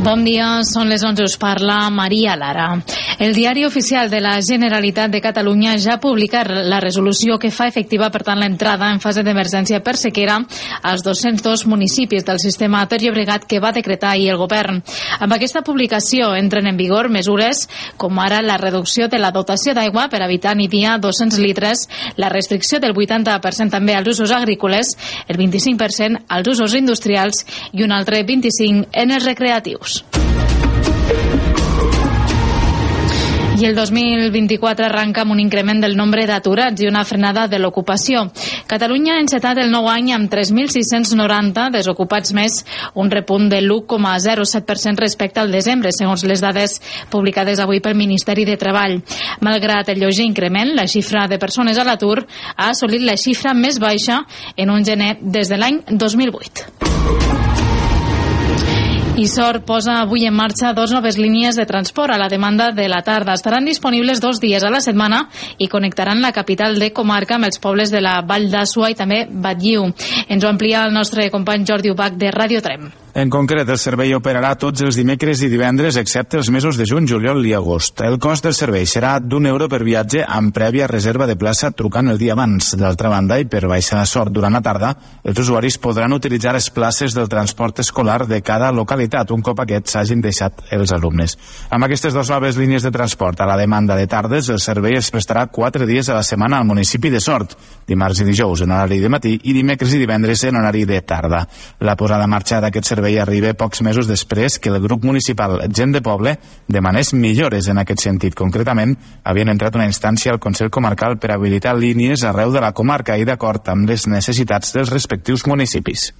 Bon dia, són les 11, us parla Maria Lara. El diari oficial de la Generalitat de Catalunya ja ha publicat la resolució que fa efectiva, per tant, l'entrada en fase d'emergència per sequera als 202 municipis del sistema Ter Llobregat que va decretar ahir el govern. Amb aquesta publicació entren en vigor mesures com ara la reducció de la dotació d'aigua per habitant i dia 200 litres, la restricció del 80% també als usos agrícoles, el 25% als usos industrials i un altre 25% en els recreatius. I el 2024 arranca amb un increment del nombre d'aturats i una frenada de l'ocupació. Catalunya ha encetat el nou any amb 3.690 desocupats més, un repunt de l'1,07% respecte al desembre, segons les dades publicades avui pel Ministeri de Treball. Malgrat el lleuger increment, la xifra de persones a l'atur ha assolit la xifra més baixa en un gener des de l'any 2008. Isor posa avui en marxa dos noves línies de transport a la demanda de la tarda. Estaran disponibles dos dies a la setmana i connectaran la capital de comarca amb els pobles de la Vall d'Assua i també Batlliu. Ens ho amplia el nostre company Jordi Ubach de Radio Trem. En concret, el servei operarà tots els dimecres i divendres, excepte els mesos de juny, juliol i agost. El cost del servei serà d'un euro per viatge amb prèvia reserva de plaça trucant el dia abans. D'altra banda, i per baixa sort durant la tarda, els usuaris podran utilitzar les places del transport escolar de cada localitat, un cop aquests s'hagin deixat els alumnes. Amb aquestes dues noves línies de transport a la demanda de tardes, el servei es prestarà quatre dies a la setmana al municipi de Sort, dimarts i dijous en horari de matí i dimecres i divendres en horari de tarda. La posada en marxa d'aquest servei arriba pocs mesos després que el grup municipal Gent de Poble demanés millores en aquest sentit. Concretament, havien entrat una instància al Consell Comarcal per habilitar línies arreu de la comarca i d'acord amb les necessitats dels respectius municipis.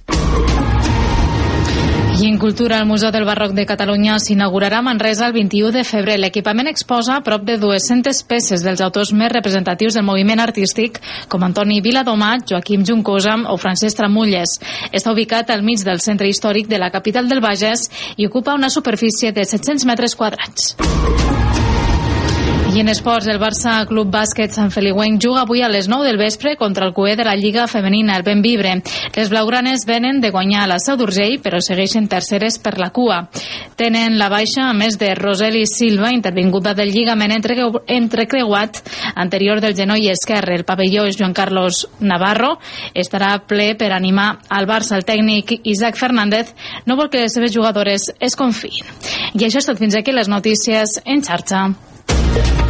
I en cultura, el Museu del Barroc de Catalunya s'inaugurarà a Manresa el 21 de febrer. L'equipament exposa a prop de 200 peces dels autors més representatius del moviment artístic, com Antoni Viladomat, Joaquim Juncosa o Francesc Tramulles. Està ubicat al mig del centre històric de la capital del Bages i ocupa una superfície de 700 metres quadrats. I en esports, el Barça Club Bàsquet Sant Feliuenc juga avui a les 9 del vespre contra el cué de la Lliga Femenina, el Benvibre. Les blaugranes venen de guanyar a la Seu d'Urgell, però segueixen terceres per la cua. Tenen la baixa, a més de Roseli Silva, intervinguda del lligament entre, entrecreuat anterior del genoll esquerre. El pavelló és Joan Carlos Navarro. Estarà ple per animar al Barça. El tècnic Isaac Fernández no vol que les seves jugadores es confiïn. I això és tot fins aquí les notícies en xarxa.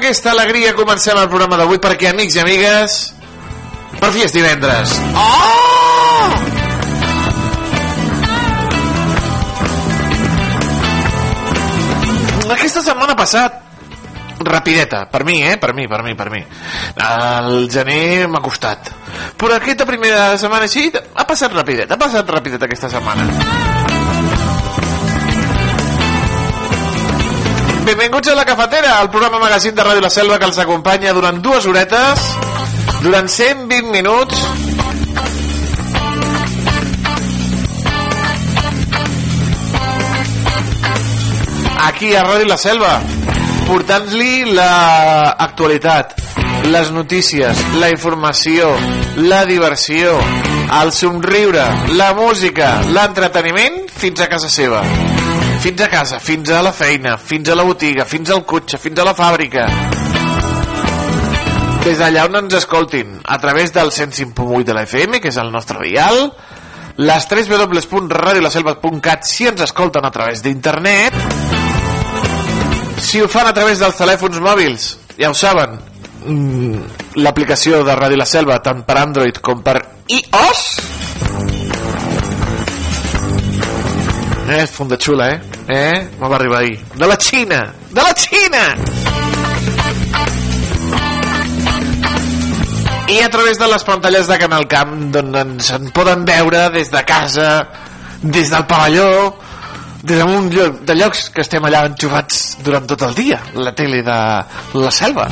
Aquesta alegria comencem el programa d'avui perquè, amics i amigues, per fi és divendres. Oh! Aquesta setmana passat rapideta, per mi, eh? Per mi, per mi, per mi. El gener m'ha costat. Però aquesta primera setmana així ha passat rapideta, ha passat rapideta aquesta setmana. Benvinguts a La Cafetera, el programa magazín de Ràdio La Selva que els acompanya durant dues horetes, durant 120 minuts, aquí a Ràdio La Selva, portant-li la actualitat, les notícies, la informació, la diversió, el somriure, la música, l'entreteniment fins a casa seva. Fins a casa, fins a la feina, fins a la botiga, fins al cotxe, fins a la fàbrica. Des d'allà on ens escoltin, a través del 105.8 de la FM, que és el nostre dial, les 3 www.radiolaselva.cat si ens escolten a través d'internet si ho fan a través dels telèfons mòbils ja ho saben mm, l'aplicació de Ràdio La Selva tant per Android com per iOS eh, funda xula eh? Eh, me va arribar ahir? De la Xina, de la Xina! I a través de les pantalles de Canal Camp doncs ens en poden veure des de casa des del pavelló des d'un lloc, de llocs que estem allà enxufats durant tot el dia la tele de la selva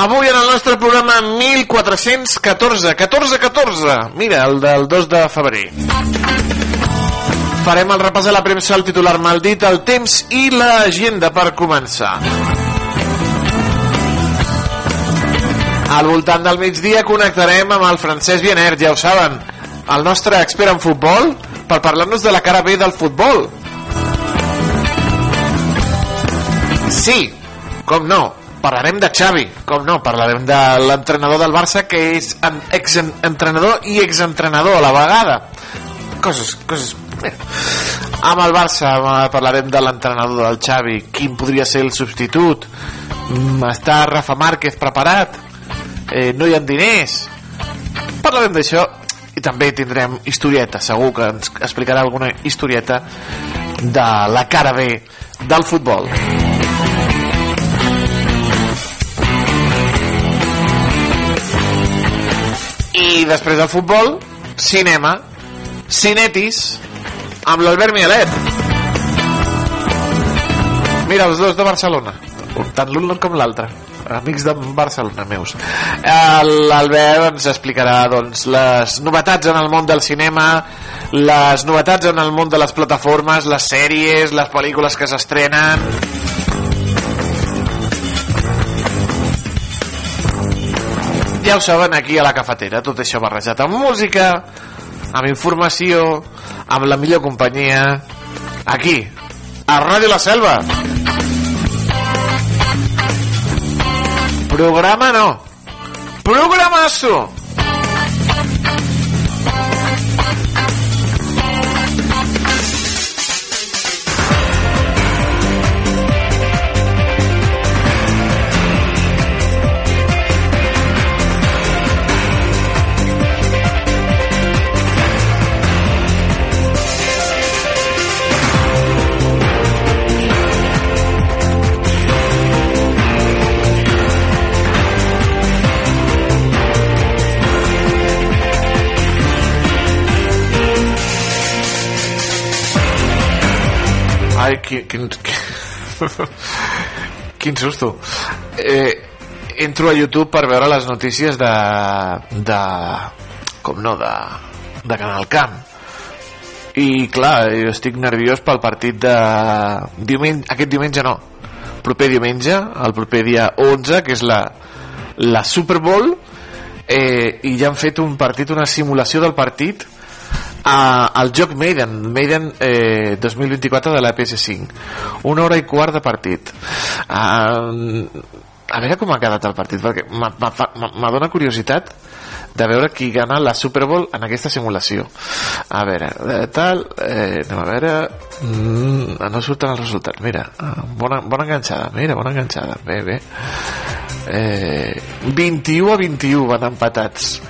Avui en el nostre programa 1414, 1414, mira, el del 2 de febrer. Farem el repàs de la premsa, el titular maldit, el temps i l'agenda per començar. Al voltant del migdia connectarem amb el Francesc Viener, ja ho saben, el nostre expert en futbol, per parlar-nos de la cara B del futbol. Sí, com no, parlarem de Xavi, com no, parlarem de l'entrenador del Barça que és exentrenador i exentrenador a la vegada. Coses, coses. Eh. amb el Barça parlarem de l'entrenador del Xavi. Quin podria ser el substitut? Mm, està Rafa Márquez preparat? Eh, no hi ha diners? Parlarem d'això i també tindrem historieta. Segur que ens explicarà alguna historieta de la cara B del futbol i després del futbol cinema. Cinetis amb l'Albert Mielet mira els dos de Barcelona tant l'un com l'altre. Amics de Barcelona meus. l'Albert ens explicarà doncs, les novetats en el món del cinema les novetats en el món de les plataformes les sèries, les pel·lícules que s'estrenen ja ho saben aquí a la cafetera tot això barrejat amb música amb informació amb la millor companyia. Aquí a Ràdio La Selva. Programa no. Programasso Ai, quin, quin, quin, quin susto. Eh, entro a YouTube per veure les notícies de... de com no, de, de Canal Camp. I clar, jo estic nerviós pel partit de... Diumenge, aquest diumenge no, proper diumenge, el proper dia 11, que és la, la Super Bowl, eh, i ja han fet un partit, una simulació del partit, a, al joc Maiden Maiden eh, 2024 de la PS5 una hora i quart de partit. Uh, a veure com ha quedat el partit perquè m'ha dona curiositat de veure qui gana la Super Bowl en aquesta simulació. A veure, eh, tal eh, anem a veure. Mm, no surten els resultats. Mira, ah, bona, bona enganxada mira, bona enganxada, bé, bé. Eh, 21 a 21 van empatats.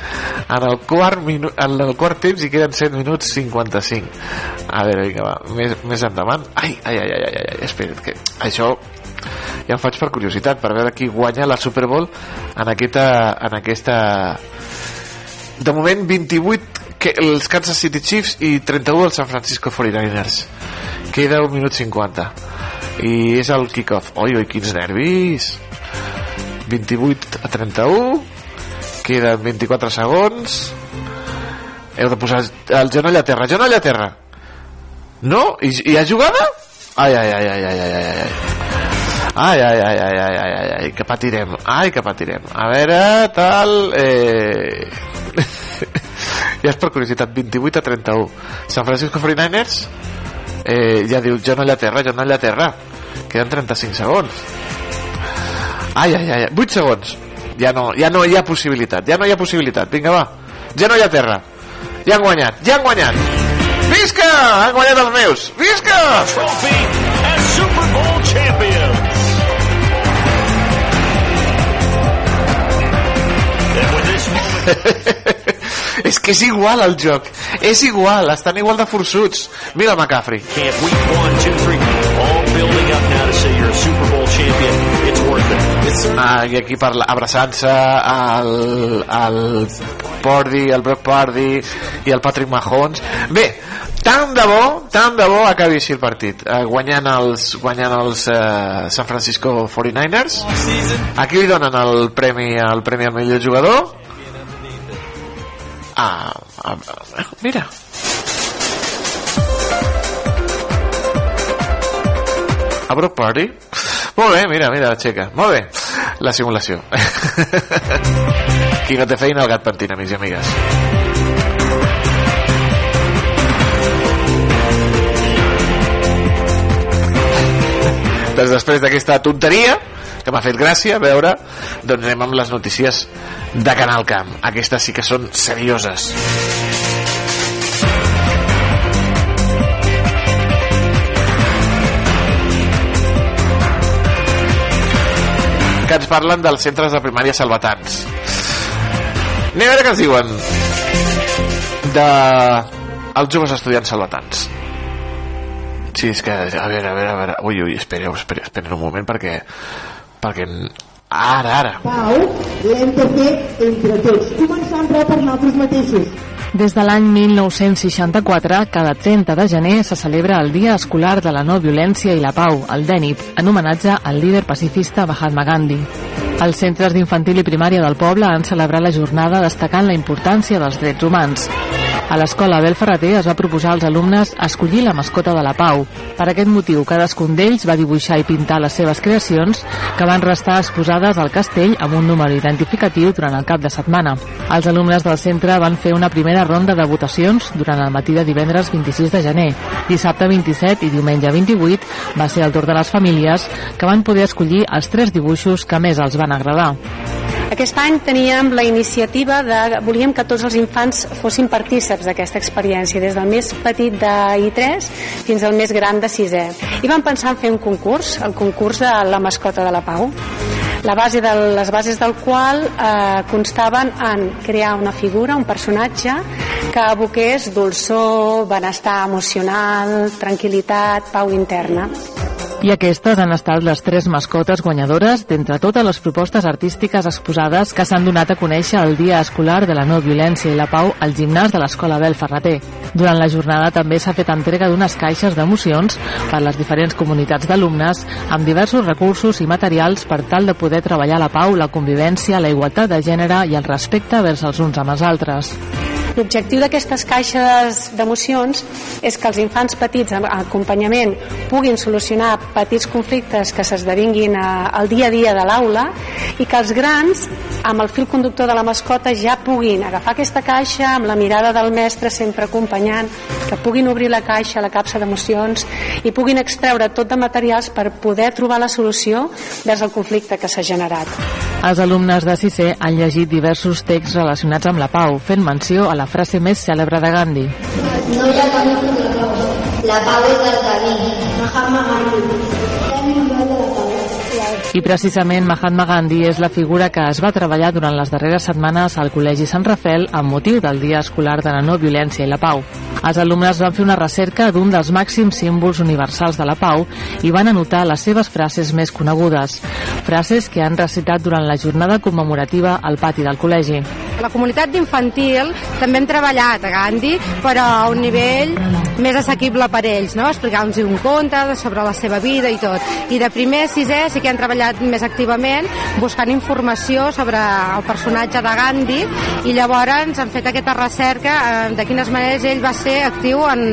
En el quart, minu en el quart temps hi queden 7 minuts 55 a veure, vinga, va, més, més endavant. Ai, ai, ai, ai, ai, ai espera't que això ja em faig per curiositat per veure qui guanya la Super Bowl en aquesta, en aquesta de moment 28 que els Kansas City Chiefs i 31 els San Francisco 49ers queda un minut 50 i és el kick-off. Oi, oi, quins nervis 28 a 31 queden 24 segons. Heu de posar el genoll a terra. Genoll a terra. No? I, i ha jugada? ai, ai, ai, ai, ai, ai, ai, ai. Ai, ai, ai, ai, ai, ai, ai, ai, que patirem, ai, que patirem. A veure, tal... Eh... ja és per curiositat, 28 a 31. San Francisco 49ers eh, ja diu, jo no a terra, jo no a terra. Queden 35 segons. Ai, ai, ai, 8 segons. Ja no, ja no hi ha possibilitat, ja no hi ha possibilitat. Vinga, va. Ja no hi ha terra. Ja han guanyat, ja han guanyat. Visca! Han guanyat els meus. Visca! trophy as Super Bowl champions. És que és igual el joc. És igual, estan igual de forçuts. Mira McCaffrey. Ah, I aquí parla, abraçant-se al, al Pordy, el Brock Purdy i el Patrick Mahomes. Bé, tant de bo, tant de bo acabi així el partit, eh, guanyant els, guanyant els eh, San Francisco 49ers. Aquí li donen el premi, el premi al millor jugador. Ah, ah, ah, mira, a Brock Party? Molt bé, mira, mira, aixeca. Molt bé. La simulació. Qui no té feina, el gat pentina, amics i amigues. Doncs després d'aquesta tonteria, que m'ha fet gràcia veure, doncs anem amb les notícies de Canal Camp. Aquestes sí que són serioses. que ens parlen dels centres de primària salvatans. Anem a veure què ens diuen de els joves estudiants salvatans. Sí, és que, a veure, a veure, a veure... Ui, ui, espereu, espereu, espereu un moment perquè... perquè... Ara, ara. pau l'hem de fer entre tots, començant però per nosaltres mateixos. Des de l'any 1964, cada 30 de gener se celebra el Dia Escolar de la No Violència i la Pau, el DENIP, en homenatge al líder pacifista Mahatma Gandhi. Els centres d'infantil i primària del poble han celebrat la jornada destacant la importància dels drets humans. A l'escola Abel Ferreter es va proposar als alumnes escollir la mascota de la Pau. Per aquest motiu, cadascun d'ells va dibuixar i pintar les seves creacions, que van restar exposades al castell amb un número identificatiu durant el cap de setmana. Els alumnes del centre van fer una primera ronda de votacions durant el matí de divendres 26 de gener. Dissabte 27 i diumenge 28 va ser el torn de les famílies, que van poder escollir els tres dibuixos que més els van agradar. Aquest any teníem la iniciativa de... Volíem que tots els infants fossin partíceps d'aquesta experiència, des del més petit de I3 fins al més gran de 6è. I vam pensar en fer un concurs, el concurs de la mascota de la Pau la base de, les bases del qual eh, constaven en crear una figura, un personatge que aboqués dolçor, benestar emocional, tranquil·litat, pau interna. I aquestes han estat les tres mascotes guanyadores d'entre totes les propostes artístiques exposades que s'han donat a conèixer el Dia Escolar de la No Violència i la Pau al gimnàs de l'Escola Bel Ferreter. Durant la jornada també s'ha fet entrega d'unes caixes d'emocions per les diferents comunitats d'alumnes amb diversos recursos i materials per tal de poder treballar la pau, la convivència, la igualtat de gènere i el respecte vers els uns amb els altres. L'objectiu d'aquestes caixes d'emocions és que els infants petits amb acompanyament puguin solucionar petits conflictes que s'esdevinguin eh, al dia a dia de l'aula i que els grans, amb el fil conductor de la mascota, ja puguin agafar aquesta caixa amb la mirada del mestre sempre acompanyant, que puguin obrir la caixa, la capsa d'emocions i puguin extreure tot de materials per poder trobar la solució vers el conflicte que s'ha generat. Els alumnes de 6è han llegit diversos texts relacionats amb la pau, fent menció a la frase més cèlebre de Gandhi. No hi ha camí sense la pau. La pau és el camí. Mahatma Gandhi. I precisament Mahatma Gandhi és la figura que es va treballar durant les darreres setmanes al Col·legi Sant Rafel amb motiu del Dia Escolar de la No Violència i la Pau. Els alumnes van fer una recerca d'un dels màxims símbols universals de la pau i van anotar les seves frases més conegudes, frases que han recitat durant la jornada commemorativa al pati del col·legi. La comunitat d'infantil també hem treballat a Gandhi, però a un nivell més assequible per ells, no? explicar-nos un conte sobre la seva vida i tot. I de primer a sisè sí que han treballat més activament buscant informació sobre el personatge de Gandhi i llavors han fet aquesta recerca eh, de quines maneres ell va ser actiu en,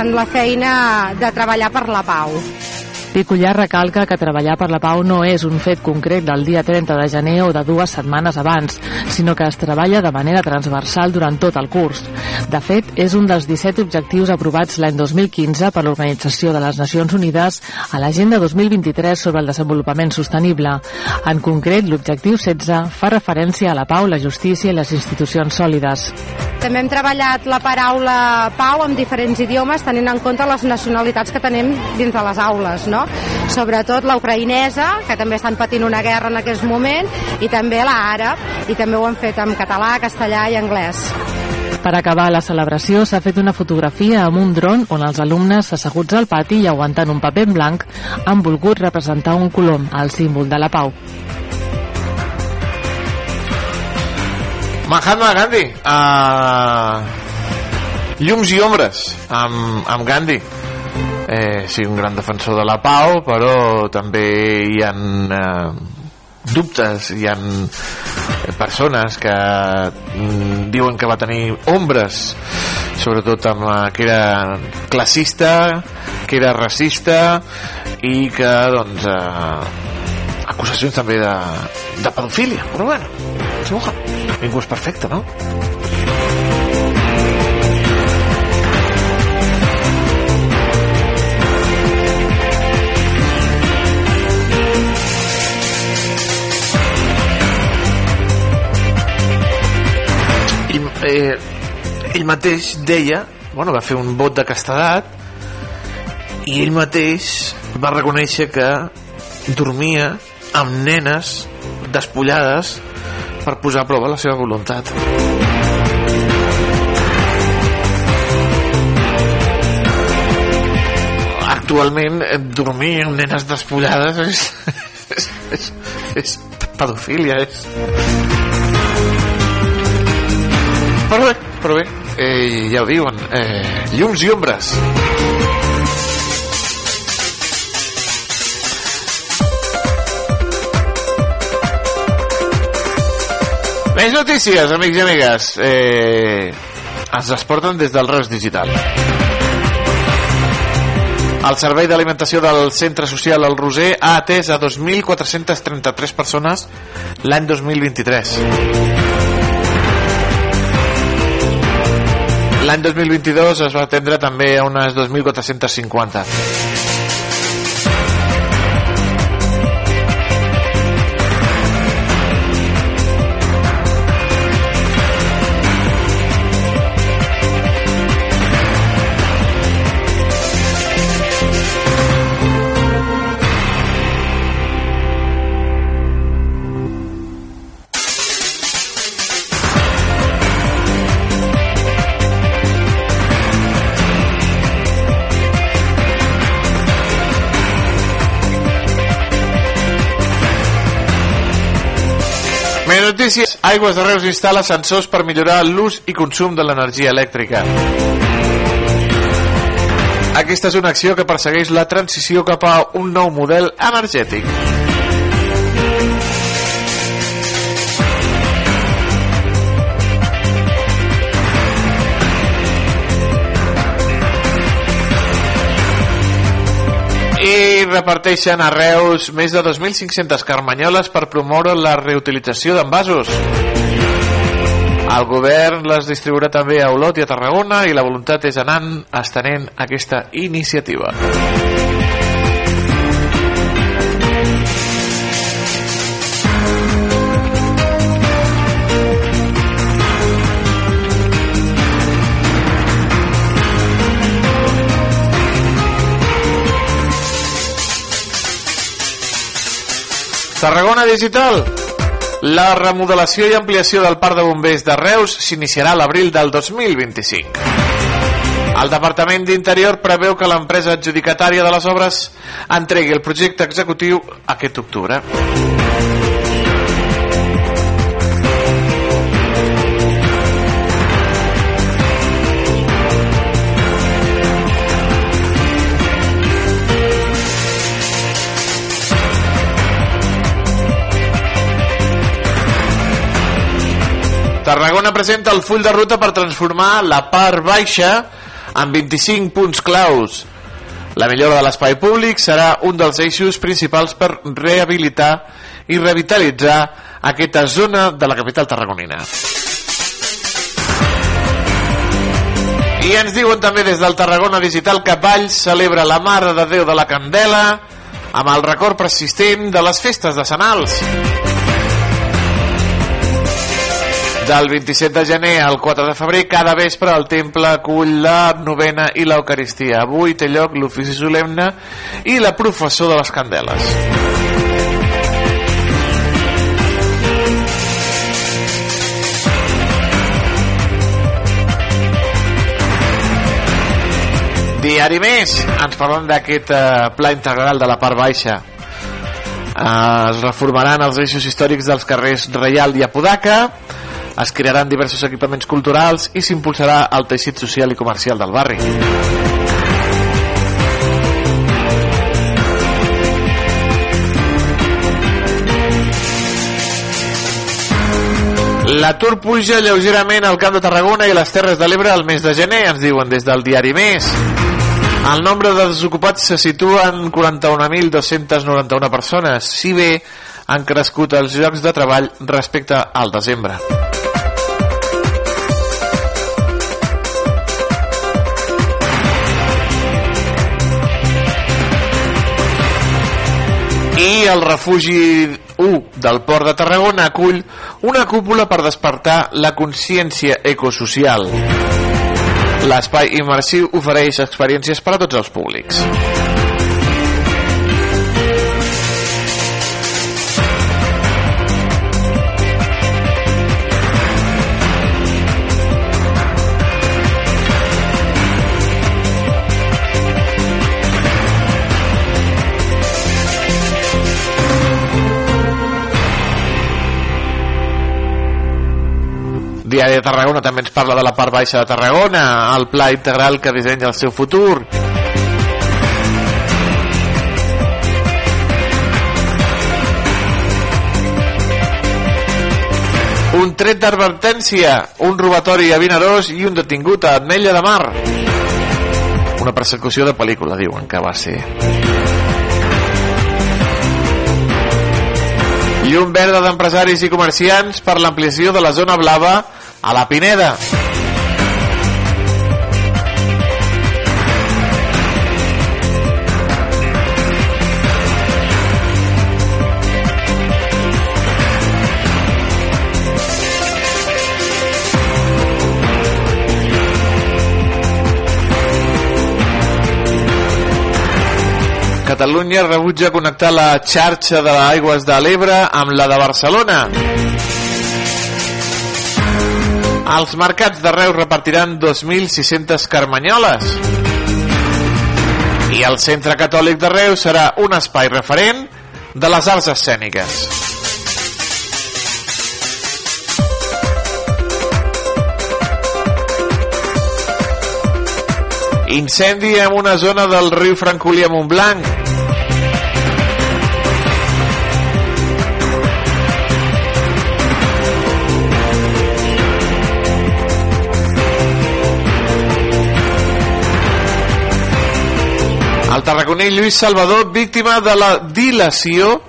en la feina de treballar per la pau. Picollar recalca que treballar per la pau no és un fet concret del dia 30 de gener o de dues setmanes abans, sinó que es treballa de manera transversal durant tot el curs. De fet, és un dels 17 objectius aprovats l'any 2015 per l'Organització de les Nacions Unides a l'Agenda 2023 sobre el desenvolupament sostenible. En concret, l'objectiu 16 fa referència a la pau, la justícia i les institucions sòlides. També hem treballat la paraula pau en diferents idiomes tenint en compte les nacionalitats que tenim dins de les aules, no? Sobretot la ucraïnesa, que també estan patint una guerra en aquest moment, i també la àrab, i també ho hem fet en català, castellà i anglès. Per acabar la celebració s'ha fet una fotografia amb un dron on els alumnes asseguts al pati i aguantant un paper en blanc han volgut representar un colom, el símbol de la pau. Mahatma Gandhi uh, llums i ombres amb, amb Gandhi eh, sí, un gran defensor de la pau però també hi ha eh, dubtes hi ha persones que mm, diuen que va tenir ombres sobretot amb la, que era classista que era racista i que doncs eh, acusacions també de, de pedofília però bueno, ningú és perfecte, no? Eh, ell mateix deia bueno, va fer un vot de castedat i ell mateix va reconèixer que dormia amb nenes despullades per posar a prova la seva voluntat. Actualment, eh, dormir amb nenes despullades és, és, és, és pedofília, és... Però bé, però bé, eh, ja ho diuen, eh, llums i ombres. Més notícies, amics i amigues. Eh, ens les porten des del Reus Digital. El Servei d'Alimentació del Centre Social El Roser ha atès a 2.433 persones l'any 2023. L'any 2022 es va atendre també a unes 2.450. Aigües de Reus instal·la sensors per millorar l'ús i consum de l'energia elèctrica. Aquesta és una acció que persegueix la transició cap a un nou model energètic. Reparteixen a Reus més de 2.500 carmanyoles per promoure la reutilització d'envasos. El govern les distribuirà també a Olot i a Tarragona i la voluntat és anar estenent aquesta iniciativa. Tarragona Digital. La remodelació i ampliació del parc de bombers de Reus s'iniciarà a l'abril del 2025. El Departament d'Interior preveu que l'empresa adjudicatària de les obres entregui el projecte executiu aquest octubre. Presenta el full de ruta per transformar la part baixa en 25 punts claus. La millora de l'espai públic serà un dels eixos principals per rehabilitar i revitalitzar aquesta zona de la capital tarragonina. I ens diuen també des del Tarragona Digital que Valls celebra la Mare de Déu de la Candela amb el record persistent de les festes de Sanals. Del 27 de gener al 4 de febrer, cada vespre el temple acull la novena i l'Eucaristia. Avui té lloc l'ofici solemne i la professor de les candeles. Diari Més, ens parlen d'aquest eh, pla integral de la part baixa. Eh, es reformaran els eixos històrics dels carrers Reial i Apodaca, es crearan diversos equipaments culturals i s'impulsarà el teixit social i comercial del barri. L'atur puja lleugerament al Camp de Tarragona i les Terres de l'Ebre al mes de gener, ens diuen des del diari Més. El nombre de desocupats se situa en 41.291 persones, si bé han crescut els llocs de treball respecte al desembre. El refugi 1 del Port de Tarragona acull una cúpula per despertar la consciència ecosocial. L'espai immersiu ofereix experiències per a tots els públics. Diari de Tarragona també ens parla de la part baixa de Tarragona, el pla integral que dissenya el seu futur. Un tret d'advertència, un robatori a Vinaròs i un detingut a Atmella de Mar. Una persecució de pel·lícula, diuen que va ser. Llum verda d'empresaris i comerciants per l'ampliació de la zona blava a la Pineda. Catalunya rebutja connectar la xarxa de l'aigües de l'Ebre amb la de Barcelona. Els mercats de Reus repartiran 2.600 carmanyoles. I el Centre Catòlic de Reus serà un espai referent de les arts escèniques. Incendi en una zona del riu Francolí a Montblanc. Tarraconí Lluís Salvador, víctima de la dilació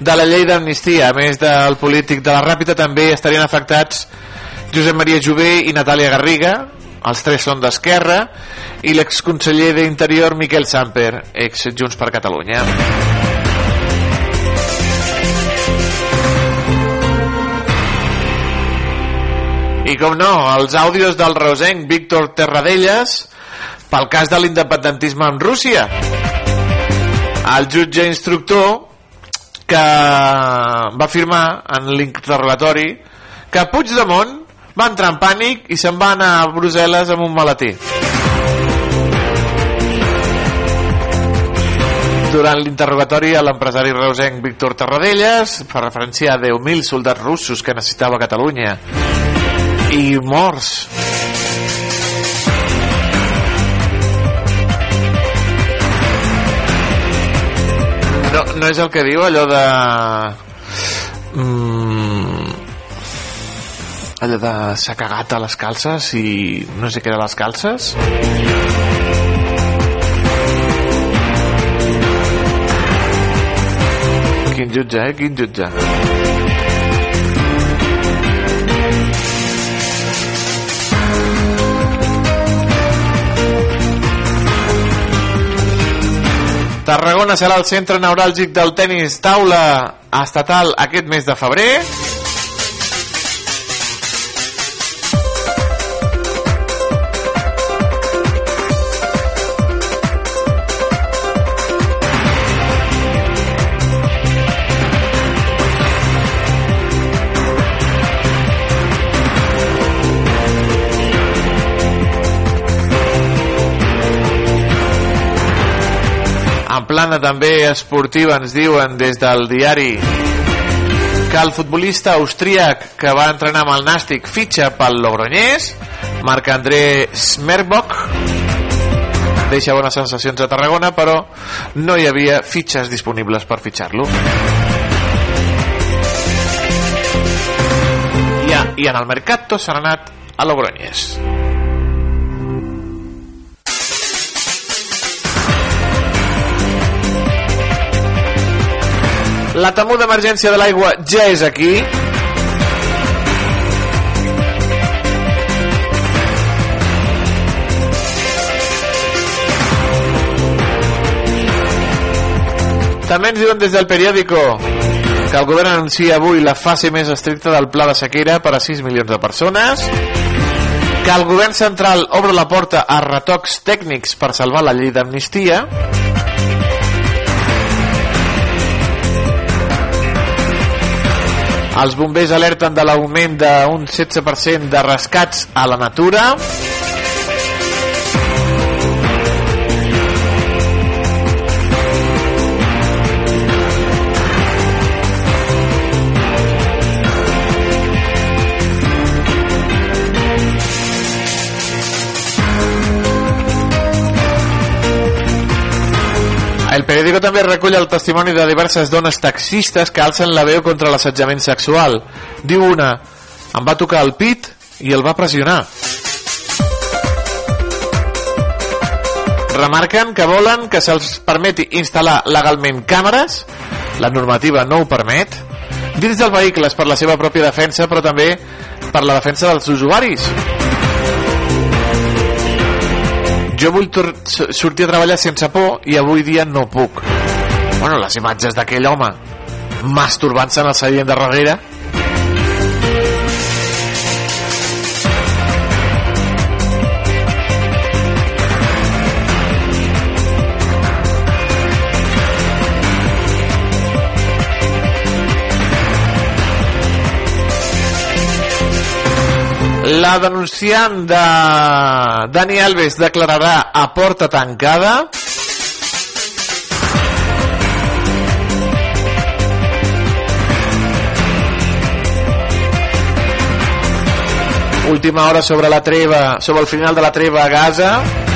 de la llei d'amnistia. A més del polític de la Ràpita, també estarien afectats Josep Maria Jové i Natàlia Garriga, els tres són d'Esquerra, i l'exconseller d'Interior Miquel Samper, ex Junts per Catalunya. I com no, els àudios del reusenc Víctor Terradellas pel cas de l'independentisme amb Rússia. El jutge instructor que va afirmar en l'interrogatori que Puigdemont va entrar en pànic i se'n va anar a Brussel·les amb un maletí. Durant l'interrogatori a l'empresari reusenc Víctor Tarradellas fa referència a 10.000 soldats russos que necessitava Catalunya i morts no és el que diu allò de... Mm, allò de s'ha cagat a les calces i no sé què de les calces? Quin jutge, eh? Quin jutge. Tarragona serà el centre neuràlgic del tennis taula estatal aquest mes de febrer. En plana també esportiva ens diuen des del diari que el futbolista austríac que va entrenar amb el Nàstic fitxa pel Logroñés, Marc-André Smerbock, deixa bones sensacions a Tarragona, però no hi havia fitxes disponibles per fitxar-lo. I, I en el Mercato s'han anat a Logroñés. La temuda emergència de l'aigua ja és aquí. També ens diuen des del periòdico que el govern anuncia avui la fase més estricta del pla de sequera per a 6 milions de persones, que el govern central obre la porta a retocs tècnics per salvar la llei d'amnistia, Els bombers alerten de l'augment d'un 16% de rescats a la natura. També recull el testimoni de diverses dones taxistes que alcen la veu contra l'assetjament sexual. Diu una, em va tocar el pit i el va pressionar. Remarquen que volen que se'ls permeti instal·lar legalment càmeres, la normativa no ho permet, dins dels vehicles per la seva pròpia defensa, però també per la defensa dels usuaris. Jo vull sortir a treballar sense por i avui dia no puc. Bueno, les imatges d'aquell home masturbant-se en el seient de darrere La denunciant de Dani Alves declararà a porta tancada. Última hora sobre la treva, sobre el final de la treva a Gaza.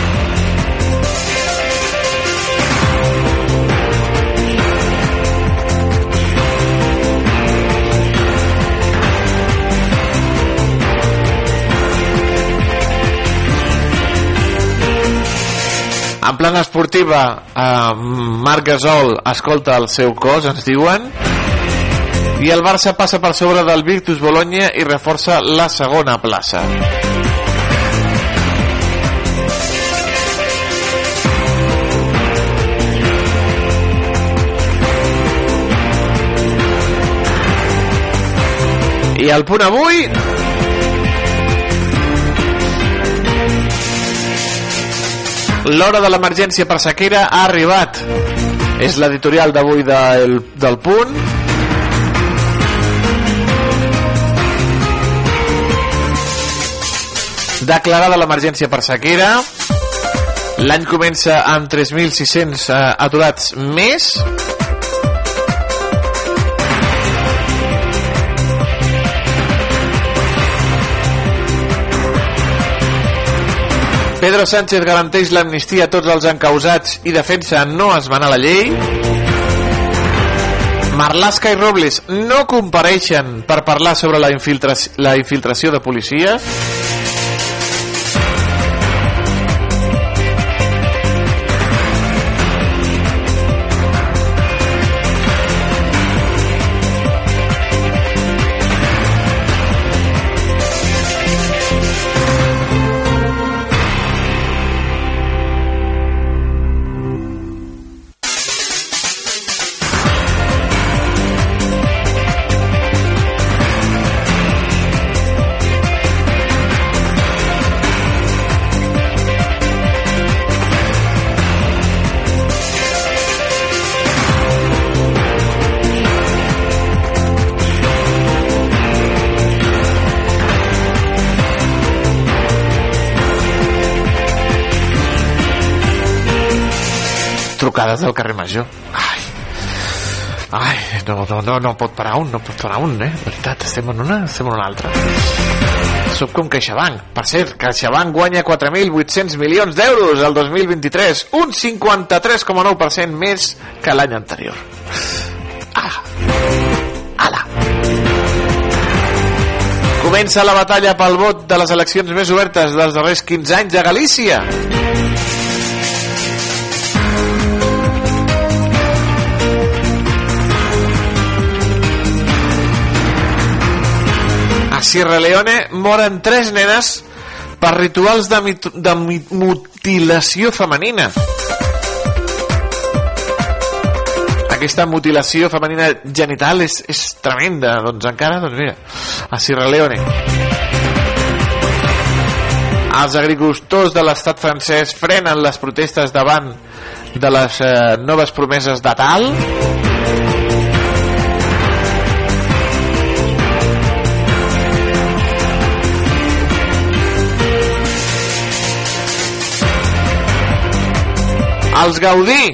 En plana esportiva, eh, Marc Gasol escolta el seu cos, ens diuen, i el Barça passa per sobre del Virtus Bologna i reforça la segona plaça. I el punt avui L'hora de l'emergència per sequera ha arribat. És l'editorial d'avui del, del punt. Declarada l'emergència per sequera. L'any comença amb 3.600 eh, aturats més. Pedro Sánchez garanteix l'amnistia a tots els encausats i defensa no esmenar la llei. Marlaska i Robles no compareixen per parlar sobre la, infiltració, la infiltració de policies. Trucades del carrer Major. Ai, ai, no, no, no, no pot parar un, no pot parar un, eh? Veritat, estem en una, estem en una altra. Som com CaixaBank. Per cert, CaixaBank guanya 4.800 milions d'euros el 2023, un 53,9% més que l'any anterior. Ah. Ala. Comença la batalla pel vot de les eleccions més obertes dels darrers 15 anys a Galícia. Sierra Leone moren tres nenes per rituals de, mit de mutilació femenina. Aquesta mutilació femenina genital és, és tremenda. Doncs encara, doncs mira, a Sierra Leone. Els agricultors de l'estat francès frenen les protestes davant de les eh, noves promeses de tal. Els Gaudí,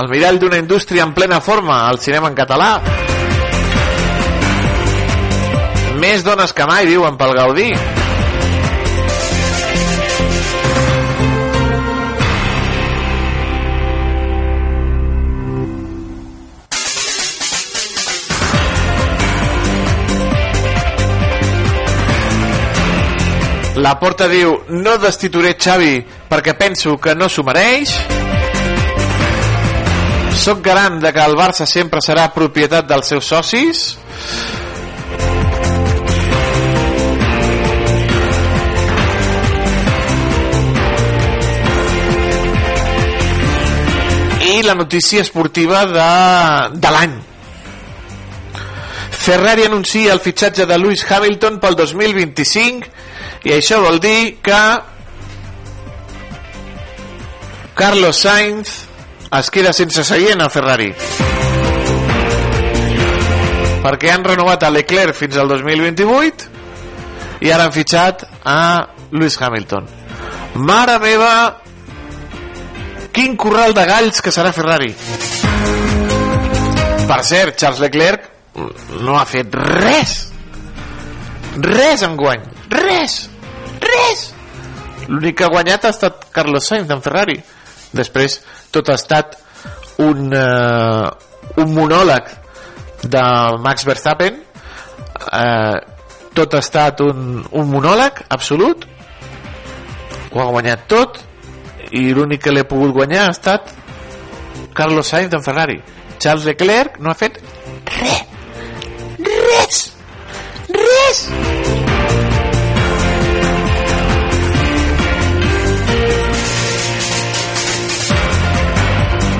el mirall d'una indústria en plena forma, al cinema en català. Més dones que mai viuen pel Gaudí. La Porta diu no destituiré Xavi perquè penso que no s'ho mereix Soc garant de que el Barça sempre serà propietat dels seus socis. I la notícia esportiva de, de l'any. Ferrari anuncia el fitxatge de Lewis Hamilton pel 2025 i això vol dir que Carlos Sainz es queda sense seient a Ferrari. Perquè han renovat a Leclerc fins al 2028 i ara han fitxat a Lewis Hamilton. Mare meva quin corral de galls que serà Ferrari. Per cert, Charles Leclerc no ha fet res. Res en guany. Res. Res. L'únic que ha guanyat ha estat Carlos Sainz en Ferrari. Després tot ha estat un, uh, un monòleg de Max Verstappen. Uh, tot ha estat un, un monòleg absolut. Ho ha guanyat tot i l'únic que l'he pogut guanyar ha estat Carlos Sainz en Ferrari. Charles Leclerc no ha fet res. Res. Res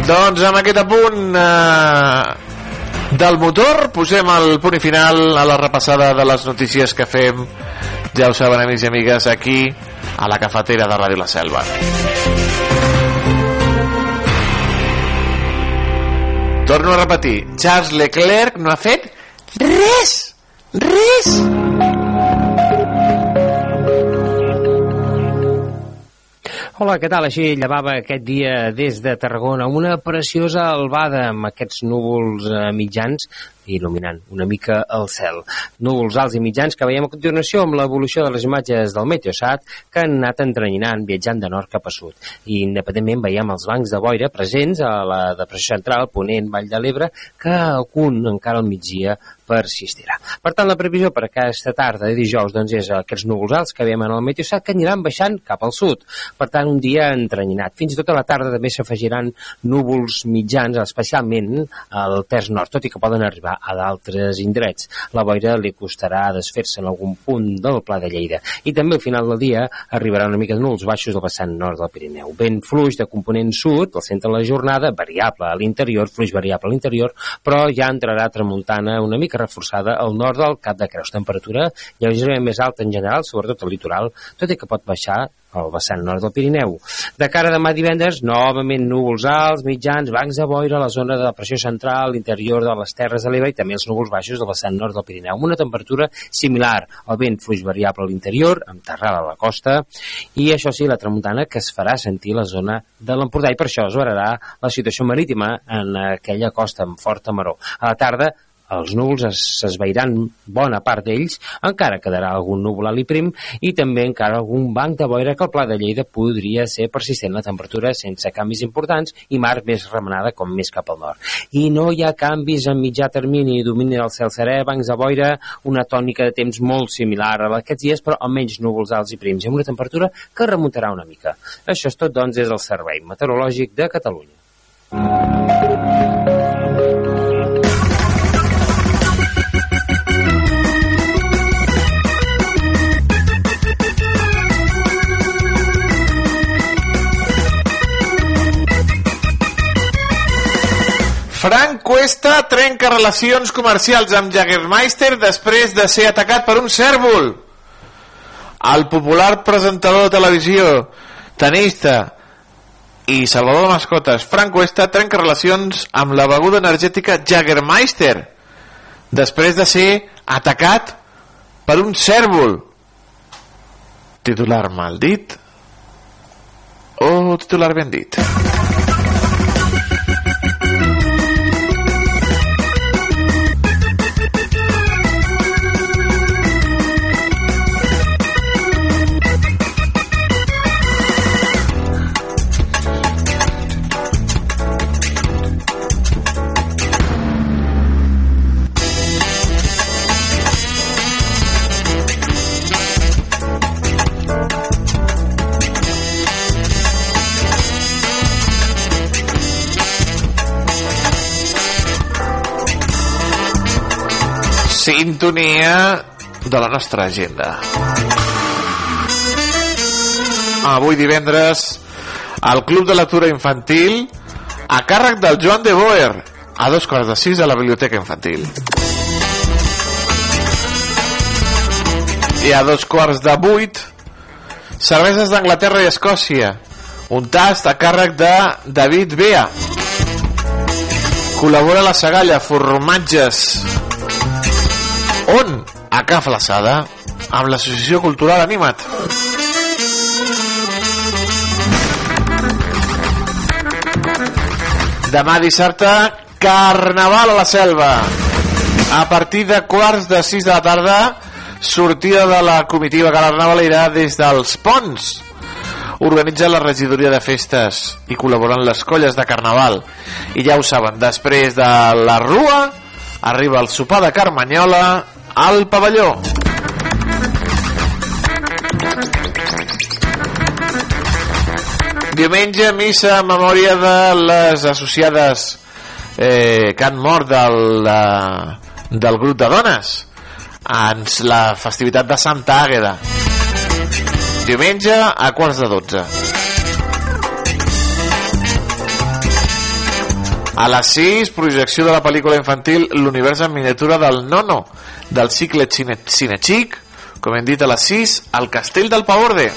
Doncs amb aquest apunt eh, del motor posem el punt final a la repassada de les notícies que fem, ja ho saben amics i amigues, aquí a la cafetera de Ràdio La Selva. Torno a repetir, Charles Leclerc no ha fet res, res. Hola, què tal? Així llevava aquest dia des de Tarragona una preciosa albada amb aquests núvols eh, mitjans il·luminant una mica el cel. Núvols alts i mitjans que veiem a continuació amb l'evolució de les imatges del Meteosat que han anat entrenyinant viatjant de nord cap a sud. I independentment veiem els bancs de boira presents a la depressió central, Ponent, Vall de l'Ebre, que algun encara al migdia persistirà. Per tant, la previsió per aquesta tarda de dijous doncs, és aquests núvols alts que veiem en el Meteosat que aniran baixant cap al sud. Per tant, un dia entrenyinat. Fins i tot a la tarda també s'afegiran núvols mitjans, especialment al terç nord, tot i que poden arribar a d'altres indrets. La boira li costarà desfer-se en algun punt del Pla de Lleida. I també al final del dia arribarà una mica de núvols baixos del vessant nord del Pirineu. Vent fluix de component sud, al centre de la jornada, variable a l'interior, fluix variable a l'interior, però ja entrarà tramuntana una mica reforçada al nord del Cap de Creus. Temperatura lleugerament més alta en general, sobretot al litoral, tot i que pot baixar al vessant nord del Pirineu. De cara a demà divendres, novament núvols alts, mitjans, bancs de boira a la zona de pressió central, l'interior de les Terres de l'Ebre i també els núvols baixos del vessant nord del Pirineu, amb una temperatura similar. El vent fluix variable a l'interior, amb terrada a la costa, i això sí, la tramuntana que es farà sentir la zona de l'Empordà i per això es vararà la situació marítima en aquella costa amb forta maró. A la tarda els núvols es, s'esvairan bona part d'ells, encara quedarà algun núvol a l'Iprim i també encara algun banc de boira que el Pla de Lleida podria ser persistent la temperatura sense canvis importants i mar més remenada com més cap al nord. I no hi ha canvis en mitjà termini, domini del cel serè, bancs de boira, una tònica de temps molt similar a aquests dies, però amb menys núvols alts i prims i amb una temperatura que remuntarà una mica. Això és tot, doncs, des del Servei Meteorològic de Catalunya. Frank Cuesta trenca relacions comercials amb Jagermeister després de ser atacat per un cèrvol. El popular presentador de televisió, tenista i salvador de mascotes, Frank Cuesta trenca relacions amb la beguda energètica Jagermeister després de ser atacat per un cèrvol. Titular mal dit o titular ben dit? Sintonia de la nostra agenda. Avui divendres, al Club de Lectura Infantil, a càrrec del Joan de Boer, a dos quarts de sis a la Biblioteca Infantil. I a dos quarts de vuit, cerveses d'Anglaterra i Escòcia, un tast a càrrec de David Bea. Col·labora la Sagalla, formatges, on? A Can Flaçada, amb l'Associació Cultural Animat. Demà dissabte, Carnaval a la Selva. A partir de quarts de sis de la tarda, sortida de la comitiva carnavalera des dels Ponts. Organitza la regidoria de festes i col·laboren les colles de Carnaval. I ja ho saben, després de la Rua, arriba el sopar de Carmanyola al pavelló. Diumenge, missa en memòria de les associades eh, que han mort del, de, del grup de dones. Ens la festivitat de Santa Àgueda. Diumenge a quarts de dotze. A les 6, projecció de la pel·lícula infantil L'univers en miniatura del Nono, del cicle Cine, Cine Chic, com hem dit a les 6, al Castell del Paorde.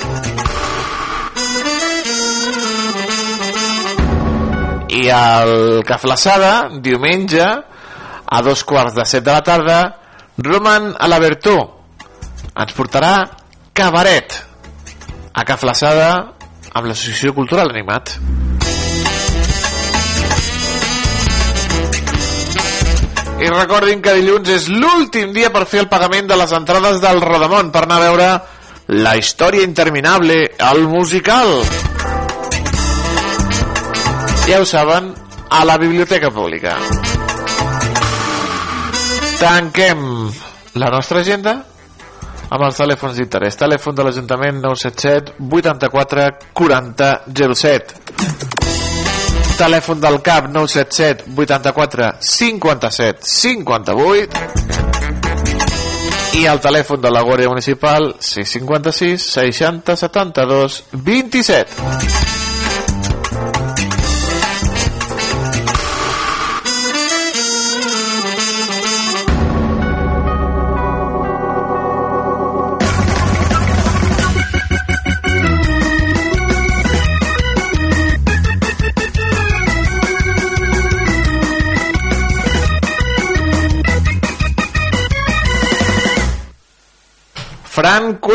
I al Caflaçada, diumenge, a dos quarts de set de la tarda, Roman a la Bertó ens portarà Cabaret a Caflaçada amb l'Associació Cultural Animat. I recordin que dilluns és l'últim dia per fer el pagament de les entrades del Rodamont per anar a veure la història interminable, el musical. Ja ho saben, a la Biblioteca Pública. Tanquem la nostra agenda amb els telèfons d'interès. Telèfon de l'Ajuntament 977 84 40 07 telèfon del CAP 977 84 57 58 i el telèfon de la Guàrdia Municipal 656 60 72 27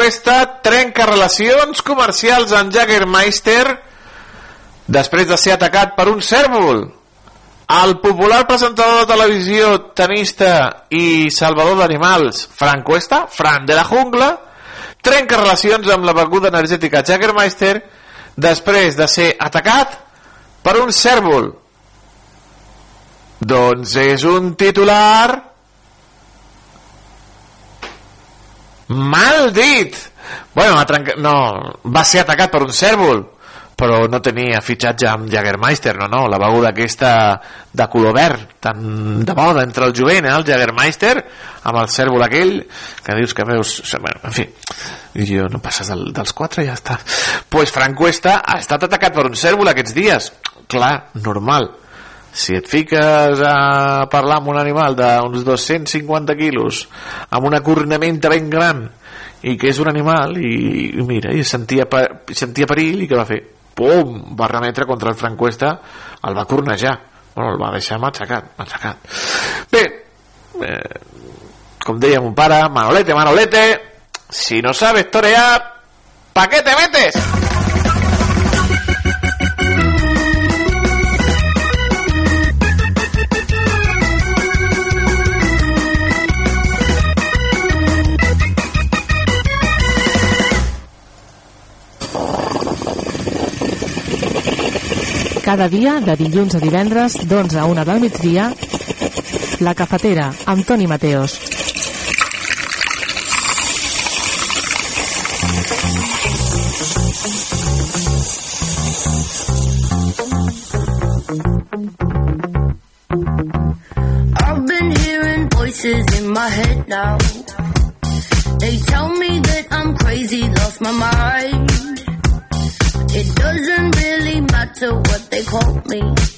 Cuesta trenca relacions comercials amb Jaggermeister després de ser atacat per un cèrvol. El popular presentador de televisió, tenista i salvador d'animals, Frank Cuesta, Fran de la jungla, trenca relacions amb la beguda energètica Jaggermeister després de ser atacat per un cèrvol. Doncs és un titular mal dit. Bueno, ha no, va ser atacat per un cèrvol però no tenia fitxatge amb Jagermeister, no, no, la beguda aquesta de color verd, tan de moda entre el jovent, eh, el Jagermeister, amb el cèrvol aquell, que dius que veus... Bueno, en fi, i jo no passes del, dels quatre i ja està. pues Frank Cuesta ha estat atacat per un cèrvol aquests dies. Clar, normal. Si et fiques a parlar amb un animal d'uns 250 quilos, amb una cornamenta ben gran, i que és un animal i, i mira, i sentia, sentia perill i què va fer? pum, va remetre contra el Francuesta, el va cornejar, bueno, el va deixar matxacat, matxacat. Bé, eh, com deia mon pare, Manolete, Manolete, si no sabes torear, ¿pa qué te metes? Cada dia, de dilluns a divendres, d'11 a 1 del migdia, La Cafetera, amb Toni Mateos. I've been hearing voices in my head now. They tell me that I'm crazy, lost my mind. They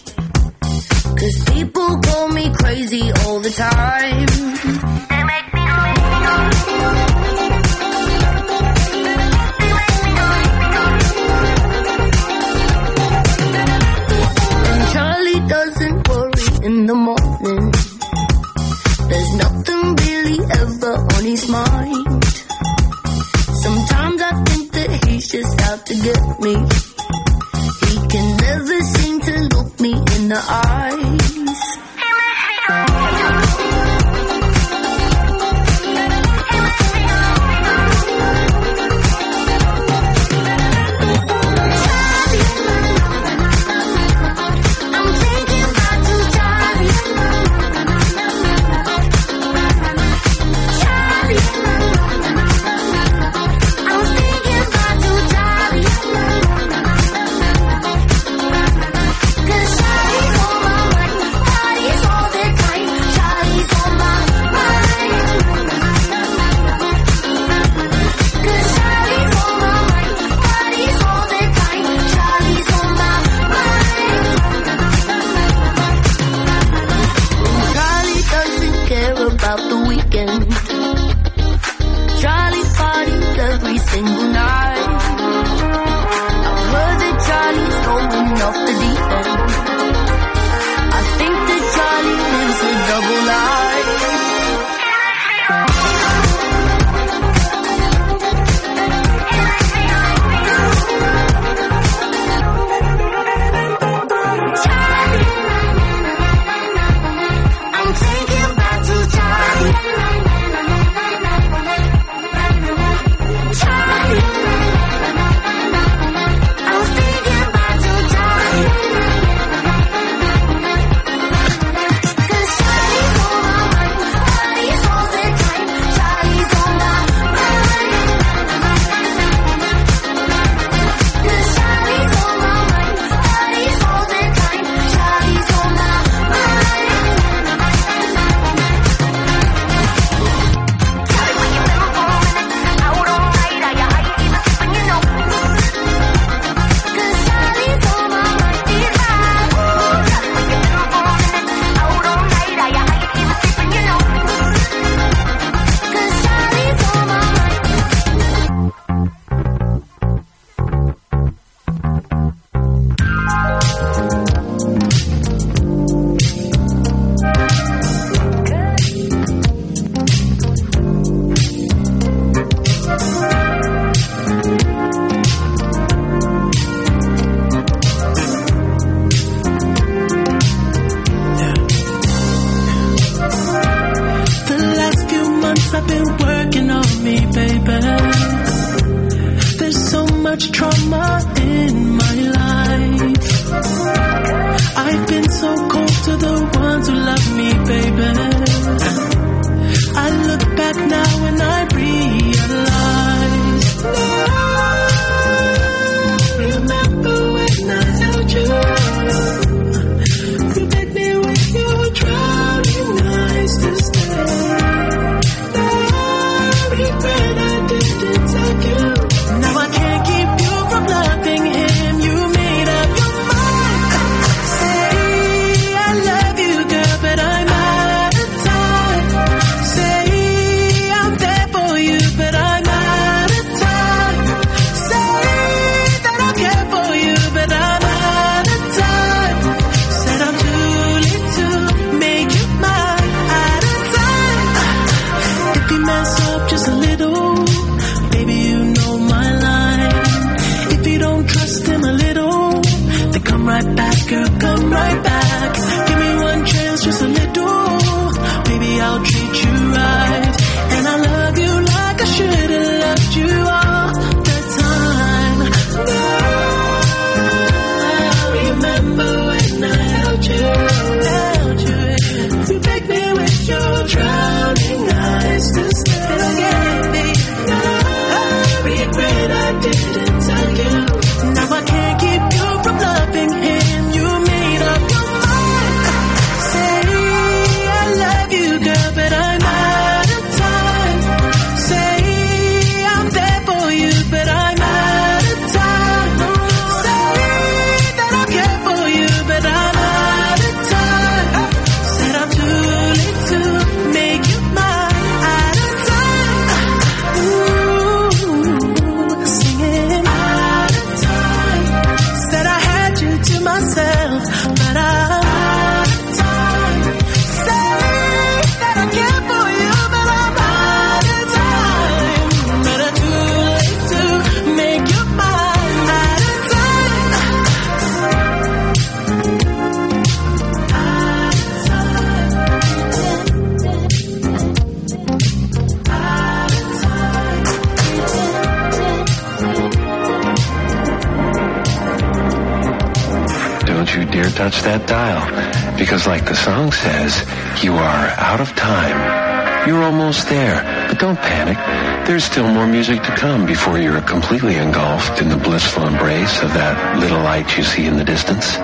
There's still more music to come before you're completely engulfed in the blissful embrace of that little light you see in the distance.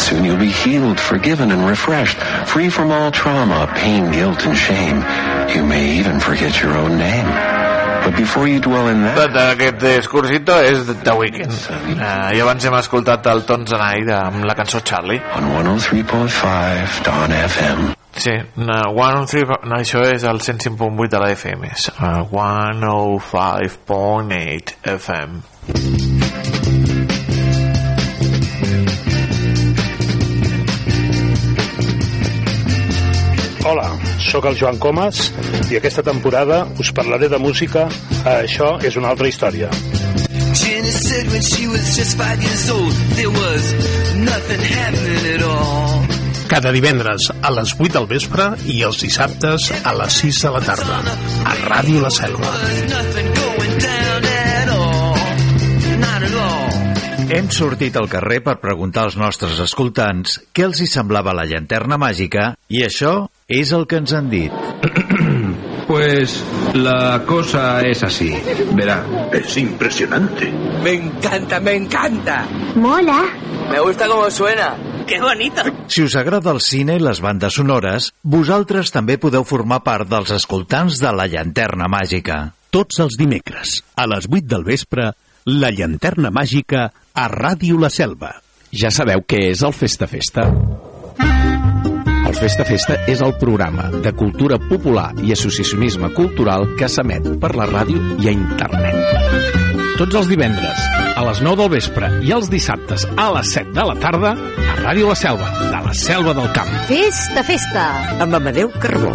Soon you'll be healed, forgiven, and refreshed, free from all trauma, pain, guilt, and shame. You may even forget your own name. But before you dwell in that... Tot aquest discursito és The Weeknd. Uh, I abans hem escoltat el Tons and I amb la cançó Charlie. On 103.5 Dawn FM. Sí, no, 103, no, això és el 105.8 de la FM. És, uh, 105.8 FM. Hola, sóc el Joan Comas i aquesta temporada us parlaré de música a Això és una altra història. Jenny said when she was just five years old, there was nothing happening at all. Cada divendres a les 8 del vespre i els dissabtes a les 6 de la tarda a Ràdio La Selva. Hem sortit al carrer per preguntar als nostres escoltants què els hi semblava la llanterna màgica i això és el que ens han dit. Pues la cosa es así. Verá, es impresionante. Me encanta, me encanta. Mola. Me gusta cómo suena. ¡Qué bonito! Si us agrada el cine i les bandes sonores, vosaltres també podeu formar part dels escoltants de la llanterna màgica. Tots els dimecres, a les 8 del vespre, la llanterna màgica a Ràdio La Selva. Ja sabeu què és el Festa Festa? El Festa Festa és el programa de cultura popular i associacionisme cultural que s'emet per la ràdio i a internet. Tots els divendres, a les 9 del vespre i els dissabtes a les 7 de la tarda, a Ràdio La Selva, de la Selva del Camp. Festa, festa, amb Amadeu Carbó.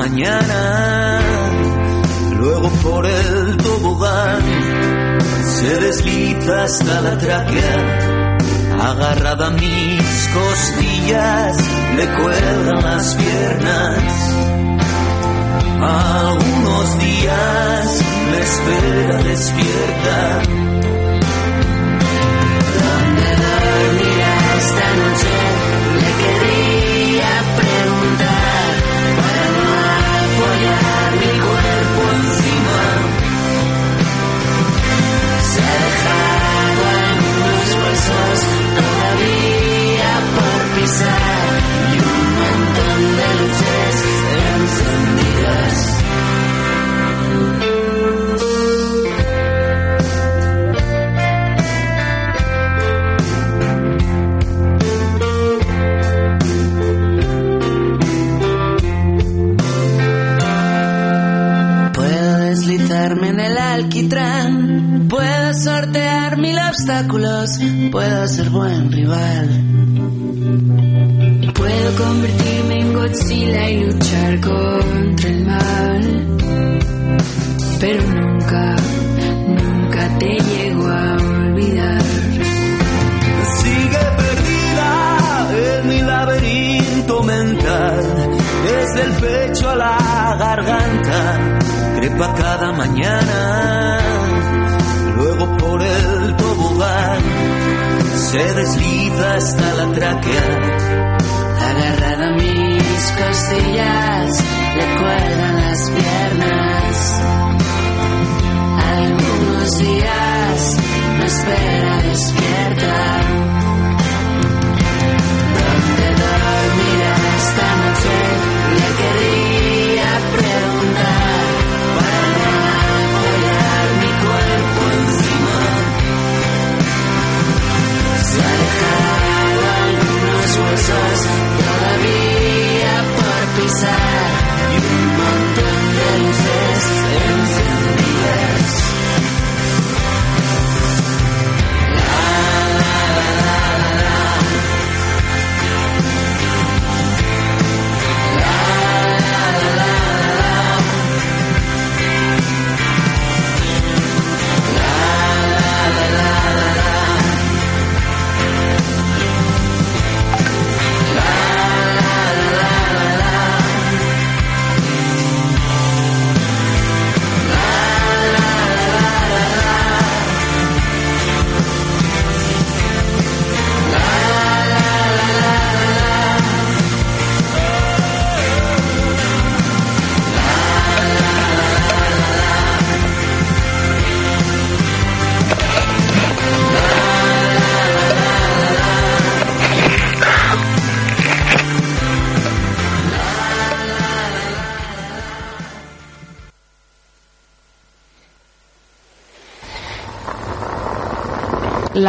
Mañana, luego por el tobogán, se desliza hasta la tráquea, agarrada a mis costillas, le cuelgan las piernas. Algunos días me espera despierta. ¿Dónde dormirá esta noche?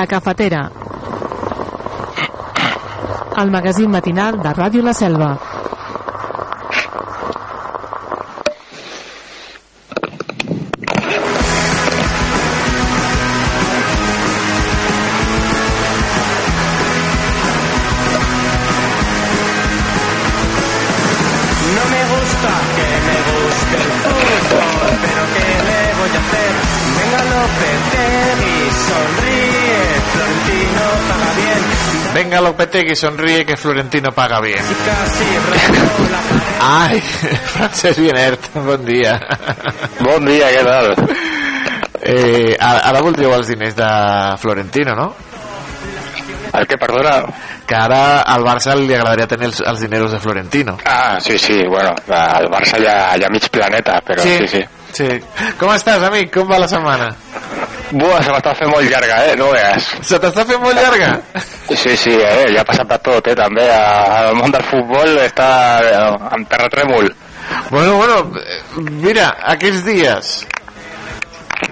La cafetera. El magazín matinal de Ràdio La Selva. Venga Lopetegui, sonríe que Florentino paga bien. Ai, Francesc Vienert, bon dia. Bon dia, què tal? Eh, ara, ara voldríeu els diners de Florentino, no? El que, perdona? Que ara al Barça li agradaria tenir els, els dineros de Florentino. Ah, sí, sí, bueno, al Barça hi ha mig planeta, però sí, sí. sí. Com estàs, amic? Com va la setmana? Buah, se m'està fent molt llarga, eh? No veus. Se t'està fent molt llarga? Sí, sí, eh? Ja ha passat de tot, eh? També al món del futbol està eh, en terratrèmol. Bueno, bueno, mira, aquests dies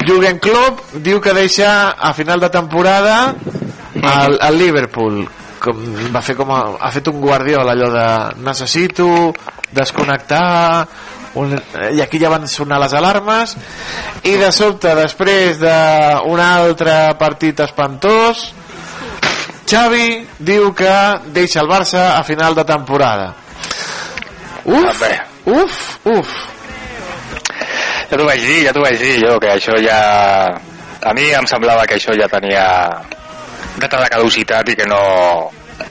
Jürgen Klopp diu que deixa a final de temporada al, al Liverpool com, va fer com a, ha fet un guardiola allò de necessito desconnectar un, i aquí ja van sonar les alarmes i de sobte després d'un altre partit espantós Xavi diu que deixa el Barça a final de temporada. Uf, uf, uf. Ja t'ho vaig dir, ja t'ho vaig dir jo, que això ja... A mi em semblava que això ja tenia data de caducitat i que no,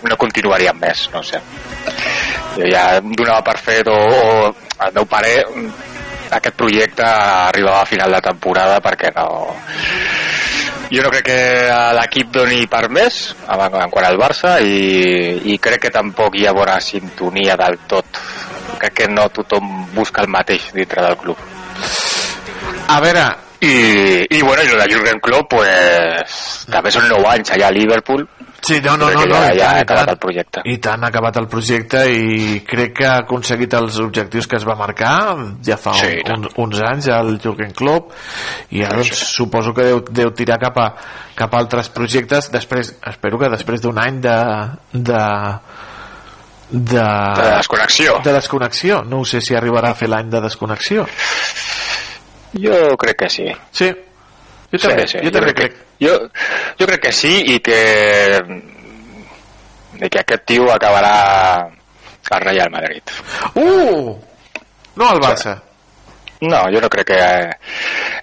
no continuaria més, no sé. Jo ja em donava per fet o, o el meu pare aquest projecte arribava a final de temporada perquè no... Jo no crec que l'equip doni per més en, en quant al Barça i, i crec que tampoc hi ha bona sintonia del tot. Crec que no tothom busca el mateix dintre del club. A veure... I, i bueno, i lo de Jürgen Klopp, pues, també són 9 anys allà a Liverpool. Sí, no, no, no, no, ja, ja ha acabat el projecte. I tant, ha acabat el projecte i crec que ha aconseguit els objectius que es va marcar. Ja fa Sí, un, un, uns anys el Jürgen Klopp i ara doncs, suposo que deu, deu tirar cap a, cap a altres projectes. Després, espero que després d'un any de, de de, De desconnexió. de desconnexió. No sé si arribarà a fer l'any de desconnexió. Jo crec que sí. Sí, jo també, jo també crec. Jo, jo crec que sí i que i que aquest tio acabarà al Real Madrid. uh! no al Barça No, jo no crec que...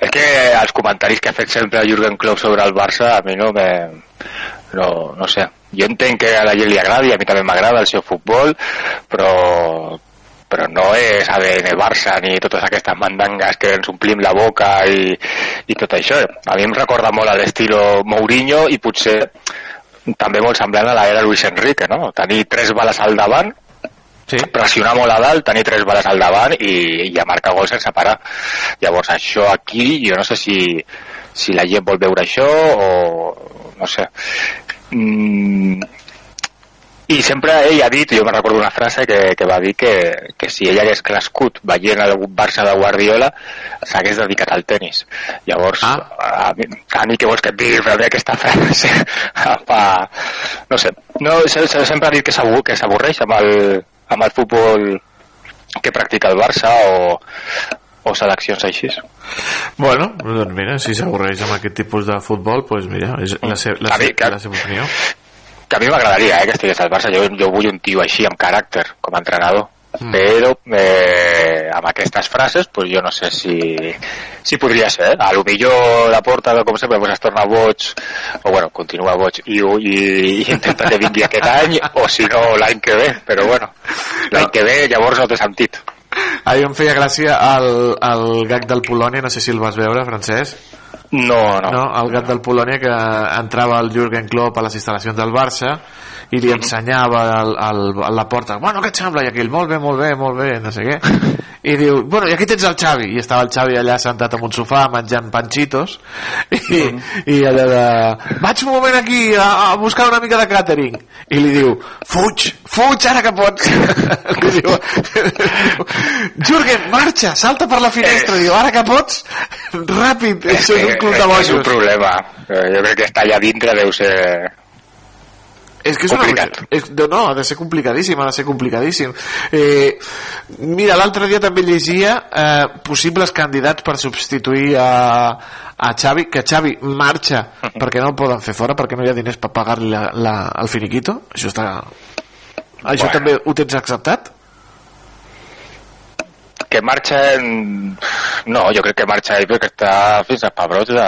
És que els comentaris que ha fet sempre Jürgen Klopp sobre el Barça a mi no me... No, no sé. Jo entenc que a la gent li agradi, a mi també m'agrada el seu futbol, però però no és ADN Barça ni totes aquestes mandangues que ens omplim la boca i, i tot això. A mi em recorda molt a l'estilo Mourinho i potser també molt semblant a l'era Luis Enrique, no? Tenir tres bales al davant, sí. pressionar molt a dalt, tenir tres bales al davant i, i a marcar gols sense parar. Llavors això aquí, jo no sé si, si la gent vol veure això o no sé. Mm, i sempre ell ha dit, jo me recordo una frase que, que va dir que, que si ell hagués crescut veient el Barça de Guardiola s'hagués dedicat al tennis llavors ah. a, mi, a mi què vols que et digui però mi aquesta frase fa, no sé no, se, se, sempre ha dit que s'avorreix amb, el, amb el futbol que practica el Barça o, o seleccions així Bueno, doncs mira, si s'avorreix amb aquest tipus de futbol, doncs mira, és la, se la, A mi, se la seva opinió. Que a mi m'agradaria eh, que estigués al Barça jo, jo vull un tio així amb caràcter com a entrenador Mm. però eh, amb aquestes frases pues jo no sé si, si podria ser eh? a lo millor la porta com sempre pues es torna boig o bueno, continua boig i, i, i intenta que vingui aquest any o si no l'any que ve però bueno, l'any que ve llavors no té sentit Ahir em feia gràcia el, el gag del Polònia, no sé si el vas veure, Francesc. No, no. no el gat del Polònia que entrava el Jürgen Klopp a les instal·lacions del Barça i li ensenyava al, al, a la porta bueno, què et sembla? I aquell, molt bé, molt bé, molt bé no sé què. I diu, bueno, i aquí tens el Xavi i estava el Xavi allà sentat en un sofà menjant panxitos i, i allà de, vaig un moment aquí a, a buscar una mica de catering i li diu, fuig, fuig ara que pots li diu, Jürgen, marxa, salta per la finestra diu, ara que pots, ràpid això és un club de és un bojos problema. Eh, jo crec que està allà dintre deu ser És que és Complicat. una... És, no, no, ha de ser complicadíssim, ha de ser complicadíssim. Eh, mira, l'altre dia també llegia eh, possibles candidats per substituir a, a Xavi, que Xavi marxa perquè no el poden fer fora, perquè no hi ha diners per pagar-li la, la, el finiquito. Això està... Això Bueno. també ho tens acceptat? que marxen no, jo crec que marxa ell perquè està fins a pebrots de...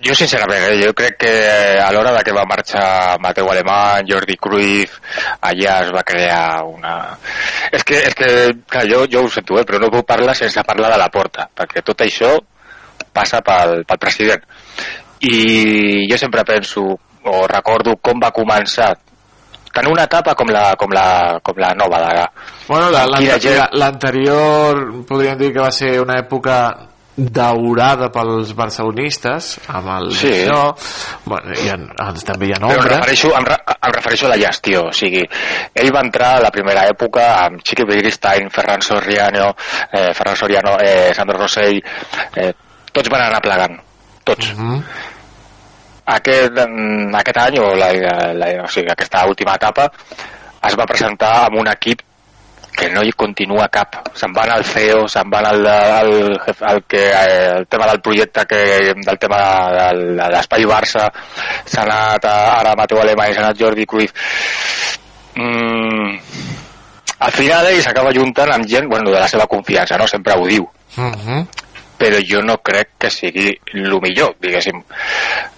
Jo sincerament, eh, jo crec que a l'hora de que va marxar Mateu Alemany, Jordi Cruyff allà es va crear una... És que, és que clar, jo, jo ho sento, eh, però no puc parlar sense parlar de la porta, perquè tot això passa pel, pel president. I jo sempre penso, o recordo com va començar tant una etapa com la, com la, com la nova d'ara. Bueno, la- Quina l'ante- gent- l'anterior podríem dir que va ser una època daurada pels barcelonistes amb el Sí. això bueno, hi ha, doncs, també hi ha Però em refereixo, em, re, em refereixo a la gestió, o sigui, ell va entrar a la primera època amb Chiqui Begiristain, Ferran Soriano, eh, Ferran Soriano, eh, Sandro Rossell, eh, tots van anar plegant, tots. Mhm. Aquest, mm, aquest any, o, la, la, o sigui, aquesta última etapa, es va presentar amb un equip que no hi continua cap. Se'n van al CEO, se'n van al, al, al, que, eh, el tema del projecte, que, del tema del, de l'Espai Barça, s'ha anat a, ara Mateu Alemany, s'ha anat Jordi Cruyff. Mm, al final ell s'acaba juntant amb gent bueno, de la seva confiança, no? sempre ho diu Mhm. però jo no crec que sigui el millor, diguéssim.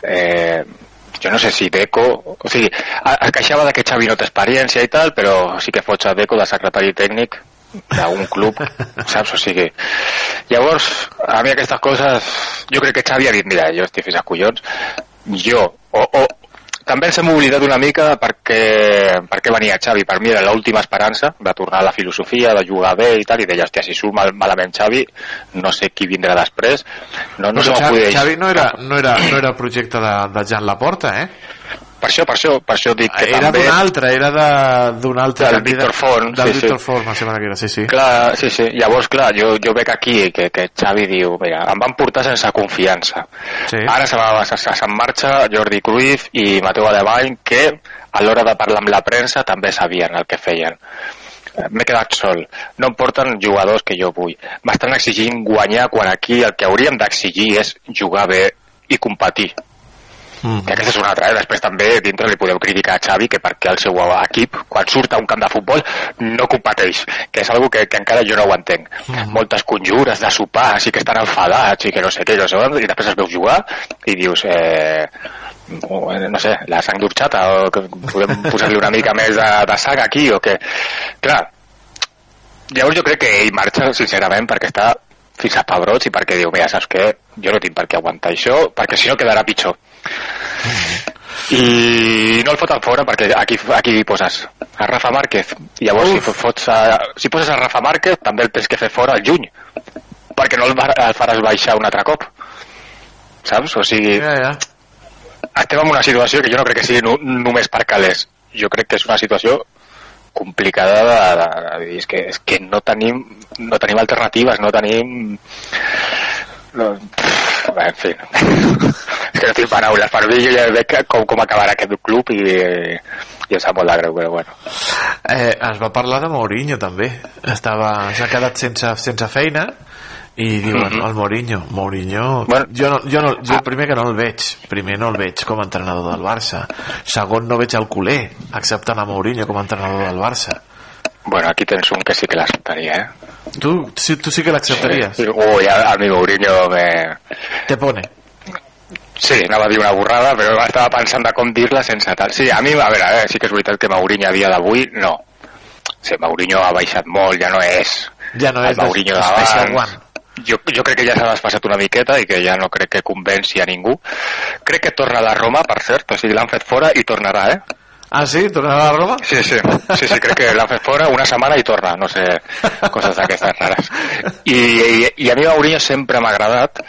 Eh, jo no sé si Deco... O sigui, es queixava de que Xavi no té experiència i tal, però sí que fots a Deco de secretari tècnic d'un club, saps? O sigui... Llavors, a mi aquestes coses... Jo crec que Xavi ha dit, mira, jo estic fins a collons, jo... O, o, també ens hem oblidat una mica perquè, perquè venia Xavi. Per mi era l'última esperança de tornar a la filosofia, de jugar bé i tal, i deia, hòstia, si surt mal, malament Xavi, no sé qui vindrà després. No, no Però Xavi. Xavi no era, no era, no era projecte de, de Jan Laporta, eh? Per això, per això, per això dic que Era també... d'un altre, era de- d'un altre... Del Víctor Font, Del sí, sí. Víctor Font, em sembla que era, sí, sí. Clar, sí, sí. Llavors, clar, jo, jo veig aquí que, que Xavi diu, mira, em van portar sense confiança. Sí. Ara se va- se- se- se'n marxa Jordi Cruyff i Mateu Alemany, que a l'hora de parlar amb la premsa també sabien el que feien. Eh, M'he quedat sol. No em porten jugadors que jo vull. M'estan exigint guanyar quan aquí el que hauríem d'exigir és jugar bé i competir. Mm. Que aquesta és una altra, eh? Després també dintre li podeu criticar a Xavi que perquè el seu equip, quan surt a un camp de futbol, no competeix, que és algo que, que encara jo no ho entenc. Moltes conjures de sopar, sí que estan enfadats i que no sé què, no sé on, i després els veus jugar i dius, eh, o, eh, no sé, la sang d'orxata, o que podem posar-li una mica més de, de sang aquí, o que... Clar, llavors jo crec que ell marxa, sincerament, perquè està fins a pebrots i perquè diu, mira, saps què? Jo no tinc per què aguantar això, perquè si no quedarà pitjor. I no el foten fora perquè aquí, aquí hi poses a Rafa Márquez. Llavors si, fots a, si poses a Rafa Márquez també el tens que fer fora al juny perquè no el, el faràs baixar un altre cop. Saps? O sigui, Ja, ja. estem en una situació que jo no crec que sigui no, només per calés. Jo crec que és una situació complicada de, de, de dir, és que, és que no tenim no tenim alternatives, no tenim no, en fi. És que no tinc paraules per mi jo ja veig com, com acabarà aquest club i, i em sap molt de greu però bueno. Eh, es va parlar de Mourinho també. Estava s'ha quedat sense, sense feina i diuen Mhm. el Mourinho Mourinho. Bueno, jo, no, jo, no, jo primer que no el veig primer no el veig com a entrenador del Barça. Segon no veig el culer acceptant a Mourinho com a entrenador del Barça. Bueno, aquí tens un que sí que l'acceptaria eh? Tu, sí, tu sí que l'acceptaries sí. ui, a, a mi Mourinho me... te pone Sí, anava a dir una borrada, però estava pensant de com dir-la sense tal. Sí, a mi, a veure, eh, sí que és veritat que Mourinho a dia d'avui, no. Sí, Mourinho ha baixat molt, ja no és ja no el és Mourinho des- Special d'abans. One Jo, jo crec que ja s'ha despassat una miqueta i que ja no crec que convenci a ningú. Crec que torna a la Roma, per cert, o sigui, l'han fet fora i tornarà, eh? Ah, sí? Tornarà a la Roma? Sí, sí, sí, sí, crec que l'han fet fora una setmana i torna, no sé, coses d'aquestes rares. I, i, I a mi Mourinho sempre m'ha agradat,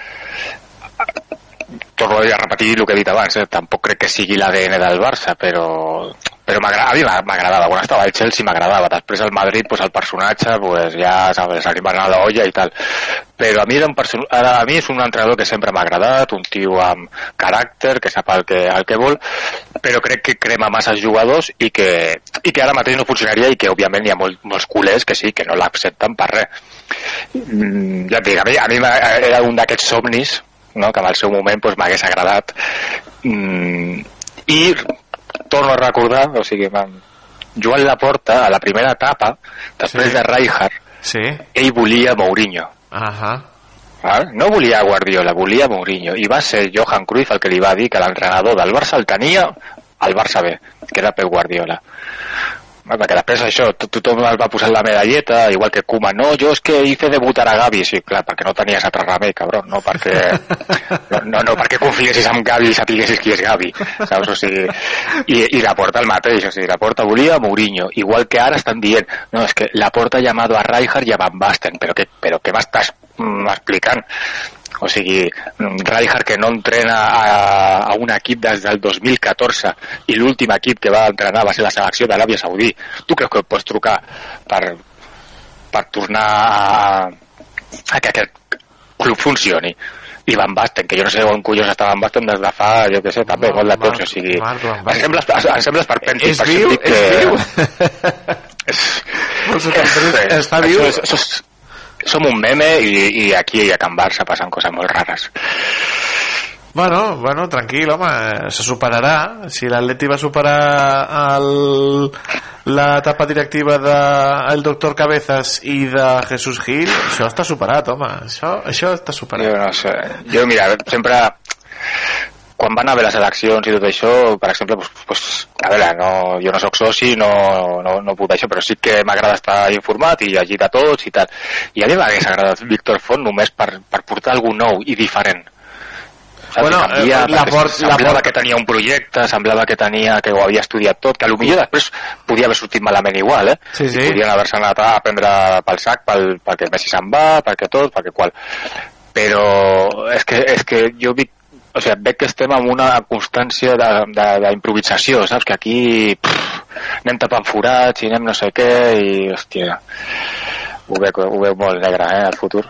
torno a repetir el que he dit abans, eh? tampoc crec que sigui l'ADN del Barça, però, però a mi m'agradava, quan estava al Chelsea m'agradava, després al Madrid pues, el personatge pues, ja sabes, li va anar la olla i tal, però a mi, era un person... ara, a mi és un entrenador que sempre m'ha agradat, un tio amb caràcter, que sap el que, el que vol, però crec que crema massa jugadors i que, i que ara mateix no funcionaria i que òbviament hi ha molt, molts culers que sí, que no l'accepten per res. Mm, ja et dic, a mi, a mi era un d'aquests somnis no? que en el seu moment doncs, m'hagués agradat mm, i torno a recordar o sigui, Joan Laporta a la primera etapa després Sí. de Rijkaard sí. ell volia Mourinho Ahà. Val? No volia Guardiola, volia Mourinho. I va ser Johan Cruyff el que li va dir que l'entrenador del Barça el tenia al Barça B, que era Pep Guardiola. Perquè després això, to- tothom es va posar la medalleta, igual que Koeman, no, jo és que hice debutar a Gavi, sí, clar, perquè no tenies altre remei, cabron, no perquè, no, no, no perquè confiessis en Gavi i sapiguessis qui és Gavi, saps? O sigui, i, i la porta el mateix, o sigui, la porta volia Mourinho, igual que ara estan dient, no, és que la porta ha llamado a Rijkaard i a Van Basten, però què, però què m'estàs mm, explicant? O sigui, Rijkaard que no entrena a, a un equip des del 2014 i l'últim equip que va entrenar va ser la selecció d'Aràbia Saudí. Tu creus que pots trucar per, per tornar a, a que aquest club funcioni? i Van Basten, que jo no sé on collons està Van Basten des de fa, jo què sé, també, molt de temps, o sigui, em sembles, em sembles per pensi, És per viu? dic És que- viu? És, Està viu? Això és, això és, som un meme i, i aquí a Can Barça passen coses molt rares. Bueno, bueno, tranquil, home, se superarà. Si l'Atleti va superar el, l'etapa directiva de el doctor Cabezas i de Jesús Gil, això està superat, home. Això, això està superat. Jo no sé. Jo, mira, sempre quan van haver les eleccions i tot això, per exemple, pues, pues, a veure, no, jo no sóc soci, no, no, no puc això, però sí que m'agrada estar informat i llegir de tots i tal. I a mi m'hagués agradat Víctor Font només per, per portar alguna nou i diferent. Saps? Bueno, eh, la perquè port- la semblava port- que tenia un projecte, semblava que tenia que ho havia estudiat tot, que potser després podia haver sortit malament igual, eh? Sí, sí. I podien haver-se anat a prendre pel sac pel, perquè Messi se'n va, perquè tot, perquè qual. Però és que, és que jo dic, o sigui, veig que estem en una constància d'improvisació, saps? Que aquí pff, anem tapant forats i anem no sé què i, hòstia, ho veig, ho veig molt negre, eh, el futur.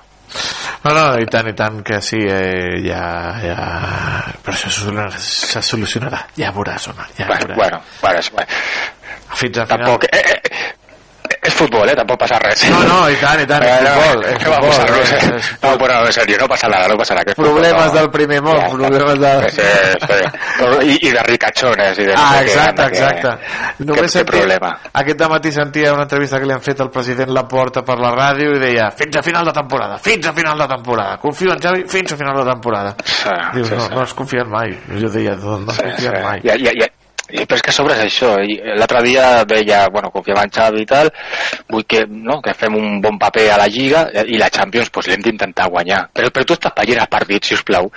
No, no, i tant, i tant que sí, eh, ja, ja... Però això se solucionarà, ja veuràs, home, ja Bueno, veuràs. bueno, bueno, és, bueno. Fins al final. Tampoc, eh, eh, és futbol, eh? Tampoc passa res. No, no, i tant, i tant, és Eh, no, futbol, és futbol, a ver, és- és No, però en serio, no passa nada, no passa nada. És futbol, Problemes no. del primer món, Ja, problemes de... Sí, sí. I, I de ricachones. I de no Ah, exacte, que- exacte. que- Només que sentia, problema. aquest matí sentia una entrevista que li han fet al president Laporta per la ràdio i deia fins a final de temporada, fins a final de temporada. Confio en Xavi fins a final de temporada. Sí, Dius, sí, no, sí. no has confiat mai. Jo deia, no, no has Sí, confiat sí. mai. I, i, i, i, però és que a sobre és això. i L'altre dia deia, bueno, confiava en Xavi i tal, vull que, no, que fem un bon paper a la Lliga eh, i la Champions pues, l'hem d'intentar guanyar. Però, però tu estàs veient els partits, si us plau.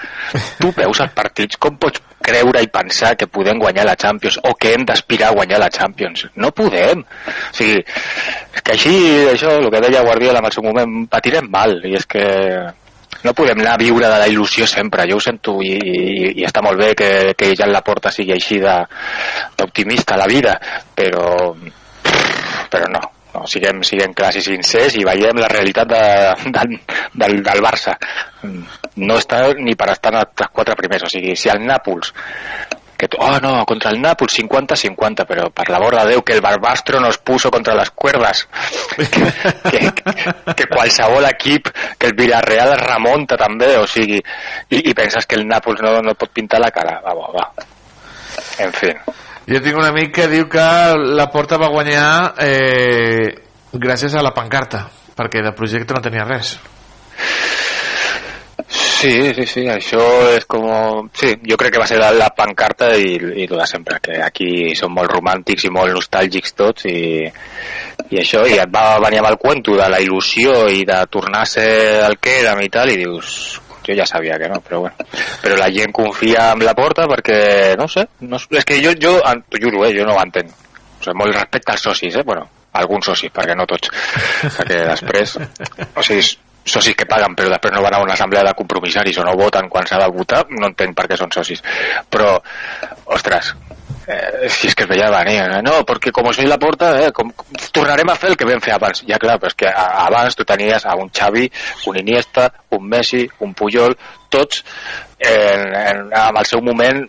Tu veus els partits, com pots creure i pensar que podem guanyar la Champions o que hem d'aspirar a guanyar la Champions? No podem. O sigui, és que així, això, el que deia Guardiola en el seu moment, patirem mal. I és que no podem anar a viure de la il·lusió sempre, jo ho sento i, i, i està molt bé que, que ja en la porta sigui així de- d'optimista la vida, però però no, no siguem, siguem clars i sincers i veiem la realitat de, del, del, del Barça. No està ni per estar en els quatre primers o sigui, si el Nàpols que, oh no, contra el Nàpols 50-50 però per la borda de Déu que el Barbastro nos puso contra les cuerdas que, que qualsevol equip que el Villarreal es remunta també, o sigui i, i penses que el Nàpols no, no pot pintar la cara va, va, va. en fi Jo tinc un amic que diu que la Porta va guanyar eh, gràcies a la pancarta, perquè de projecte no tenia res. Sí, sí, sí, això és com... Sí, jo crec que va ser la, pancarta i, i el de sempre, que aquí som molt romàntics i molt nostàlgics tots i, i això, i et va venir amb el cuento de la il·lusió i de tornar a ser el que érem i tal, i dius, jo ja sabia que no, però bueno. Però la gent confia en la porta perquè, no sé, no, és que jo, jo t'ho juro, eh, jo no ho entenc. O sigui, molt respecte als socis, eh, bueno, alguns socis, perquè no tots. Perquè després, o sigui, socis que paguen però després no van a una assemblea de compromissaris o no voten quan s'ha de votar, no entenc per què són socis. Però, ostres, eh, si és que es veia venir, eh? no, perquè com soy la porta, eh, com, tornarem a fer el que vam fer abans. Ja clar, però és que a, abans tu tenies a un Xavi, un Iniesta, un Messi, un Puyol, tots en, en, amb el seu moment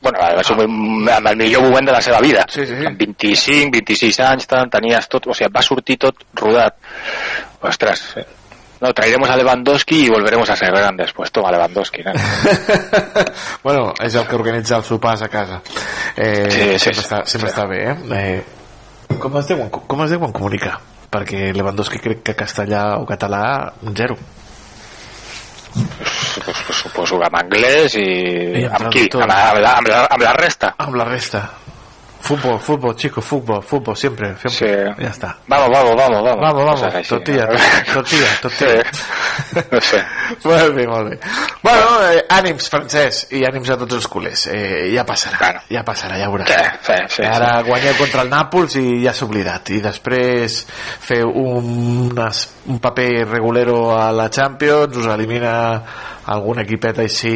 bueno, amb el, seu, amb el millor moment de la seva vida. Sí, sí. Amb 25, 26 anys, tant, tenies tot, o sigui, va sortir tot rodat. Ostres, no, traeremos a Lewandowski y volveremos a ser grandes. Pues toma Lewandowski, ¿no? bueno, és el que organitza els sopars a casa. Eh, Sí, sí, sempre sí. està, sempre està bé, eh? eh com, es deuen, com es deuen comunicar? Perquè Lewandowski crec que castellà o català, zero. pues, pues, suposo que amb anglès i, I amb amb qui? Amb la, amb, la, amb, la, amb la resta? Amb la resta. Fútbol, fútbol, chicos, fútbol, fútbol, siempre, siempre. Ya está. Vamos, vamos, vamos, vamos. Vamos, vamos. Coses així, Tortilla, no? tortilla, tortilla. Sí. No sé. Molt bé, molt bé. Bueno, eh, ànims, Francesc, i ànims a tots els culers. Eh, ja passarà, bueno. ja passarà, ja veuràs. Sí, sí, sí, Ara sí. guanyeu contra el Nàpols i ja s'ha oblidat. I després feu un, un paper regulero a la Champions, us elimina algun equipet així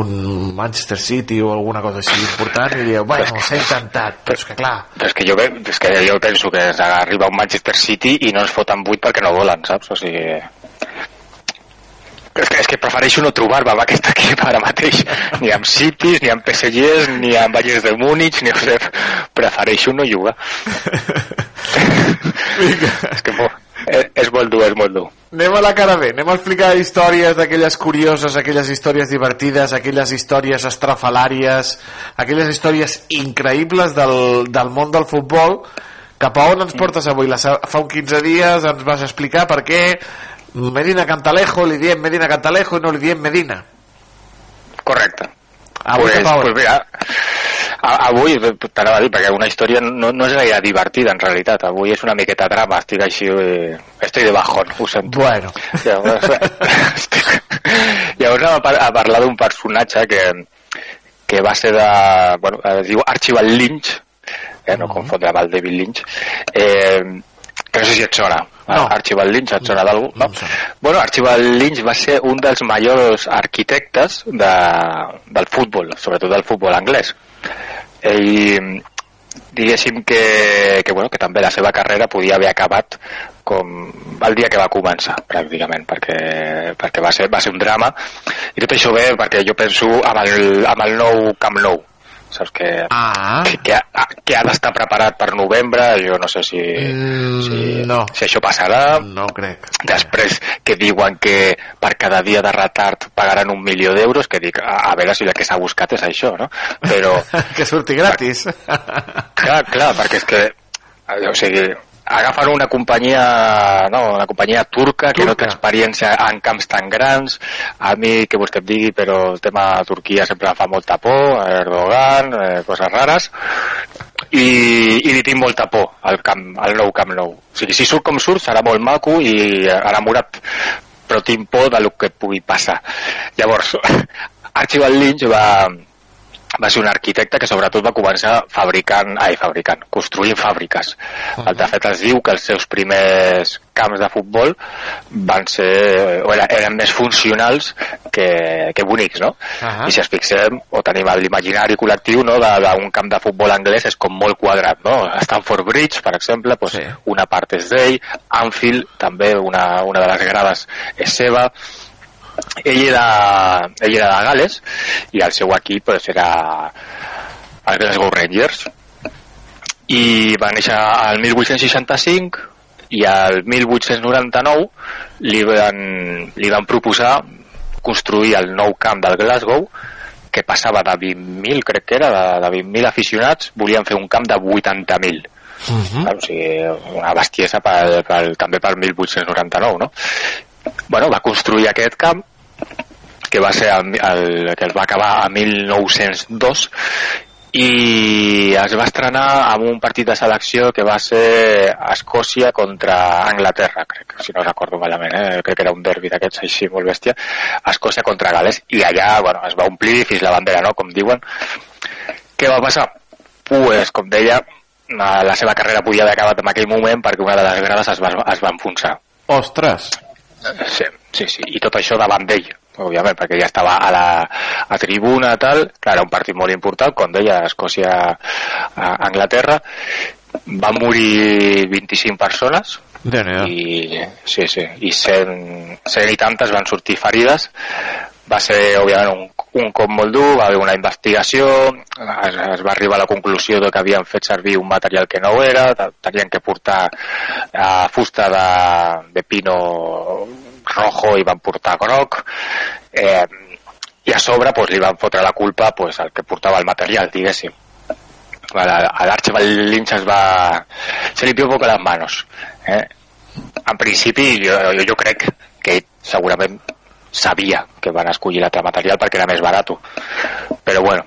un Manchester City o alguna cosa així important i dieu, bueno, s'ha intentat però és que clar, Però és que jo, és que jo penso que arriba un Manchester City i no ens foten 8 perquè no volen, saps? O sigui... És que, és que prefereixo no trobar-me amb aquest equip ara mateix, ni amb Cities, ni amb PSGs, ni amb Bayern de Múnich, ni prefereixo no jugar. és que mo- és, és molt dur, és molt dur. Anem a la cara B, anem a explicar històries d'aquelles curioses, aquelles històries divertides, aquelles històries estrafalàries, aquelles històries increïbles del, del món del futbol. Cap a on ens portes avui? La, fa un 15 dies ens vas explicar per què Medina Cantalejo li diem Medina Cantalejo i no li diem Medina. Correcte. Avui pues, cap a on? pues mira, avui t'anava a dir, perquè una història no, no és gaire divertida en realitat, avui és una miqueta drama, estic així, eh, estoy de bajón, ho sento. Bueno. Llavors, estic... Llavors anem a, par a parlar d'un personatge que, que va ser de... Bueno, es diu Archibald Lynch, eh, no confondre amb el David Lynch, eh, que no sé si et sona. No. Archibald Lynch, et sona d'algú? No. Bueno, Archibald Lynch va ser un dels majors arquitectes de, del futbol, sobretot del futbol anglès. Ell, diguéssim que, que, bueno, que també la seva carrera podia haver acabat com el dia que va començar, pràcticament, perquè, perquè va, ser, va ser un drama. I tot això ve perquè jo penso amb el, amb el nou Camp Nou, saps que, ah. que, que ha, que ha d'estar preparat per novembre jo no sé si, Mm, si, no. si això passarà no crec després que diuen que per cada dia de retard pagaran un milió d'euros que dic, a, a veure si el que s'ha buscat és això no? però que surti gratis. clar, clar, perquè és que o sigui, agafen una companyia no, una companyia turca, que no té experiència en camps tan grans. A mi, que vols que et digui, però el tema de Turquia sempre em fa molta por Erdogan, eh, coses rares. I, i li tinc molta por al, camp, al nou Camp Nou. O sigui, si surt com surt serà molt maco i enamorat però tinc por del que pugui passar. Llavors Archibald Lynch va, va ser un arquitecte que sobretot va començar fabricant, ai, fabricant, construint fàbriques. El de fet es diu que els seus primers camps de futbol van ser, o eren, eren més funcionals que, que bonics, no? Ahà. I si ens fixem, o tenim l'imaginari col·lectiu no, d'un camp de futbol anglès és com molt quadrat, no? Stanford Bridge, per exemple, pues, una part és d'ell, Anfield, també una, una de les grades és seva, ell era, ell era de Gales i el seu equip pues, era el Glasgow Rangers i va néixer al 1865 i al 1899 li van, li van proposar construir el nou camp del Glasgow que passava de 20.000, crec que era, de, de 20.000 aficionats, volien fer un camp de 80.000. Uh -huh. o sigui, una bestiesa pel, pel, també per 1899, no? Bueno, va construir aquest camp que va ser el, el, que es va acabar a 1902 i es va estrenar amb un partit de selecció que va ser Escòcia contra Anglaterra, crec, si no recordo malament, eh? crec que era un derbi d'aquests així molt bèstia, Escòcia contra Gales, i allà bueno, es va omplir fins la bandera, no?, com diuen. Què va passar? Pues, com deia, la seva carrera podia haver acabat en aquell moment perquè una de les grades es va, es va enfonsar. Ostres! Sí, sí, sí, i tot això davant d'ell, òbviament, perquè ja estava a la a tribuna, tal, clar, era un partit molt important, com deia, Escòcia-Anglaterra, van morir 25 persones, i, sí, sí, i 100, 100 i tantes van sortir ferides, va ser, òbviament, un, un cop molt dur, va haver una investigació, es, es va arribar a la conclusió de que havien fet servir un material que no era, te- tenien que portar eh, fusta de, de pino rojo i van portar groc, eh, i a sobre pues, li van fotre la culpa pues, al que portava el material, diguéssim. A l'Archibald Lynch es va... Se li un poco las manos. Eh? En principi, jo, jo, crec que segurament sabia que van escollir l'altre material perquè era més barat però bueno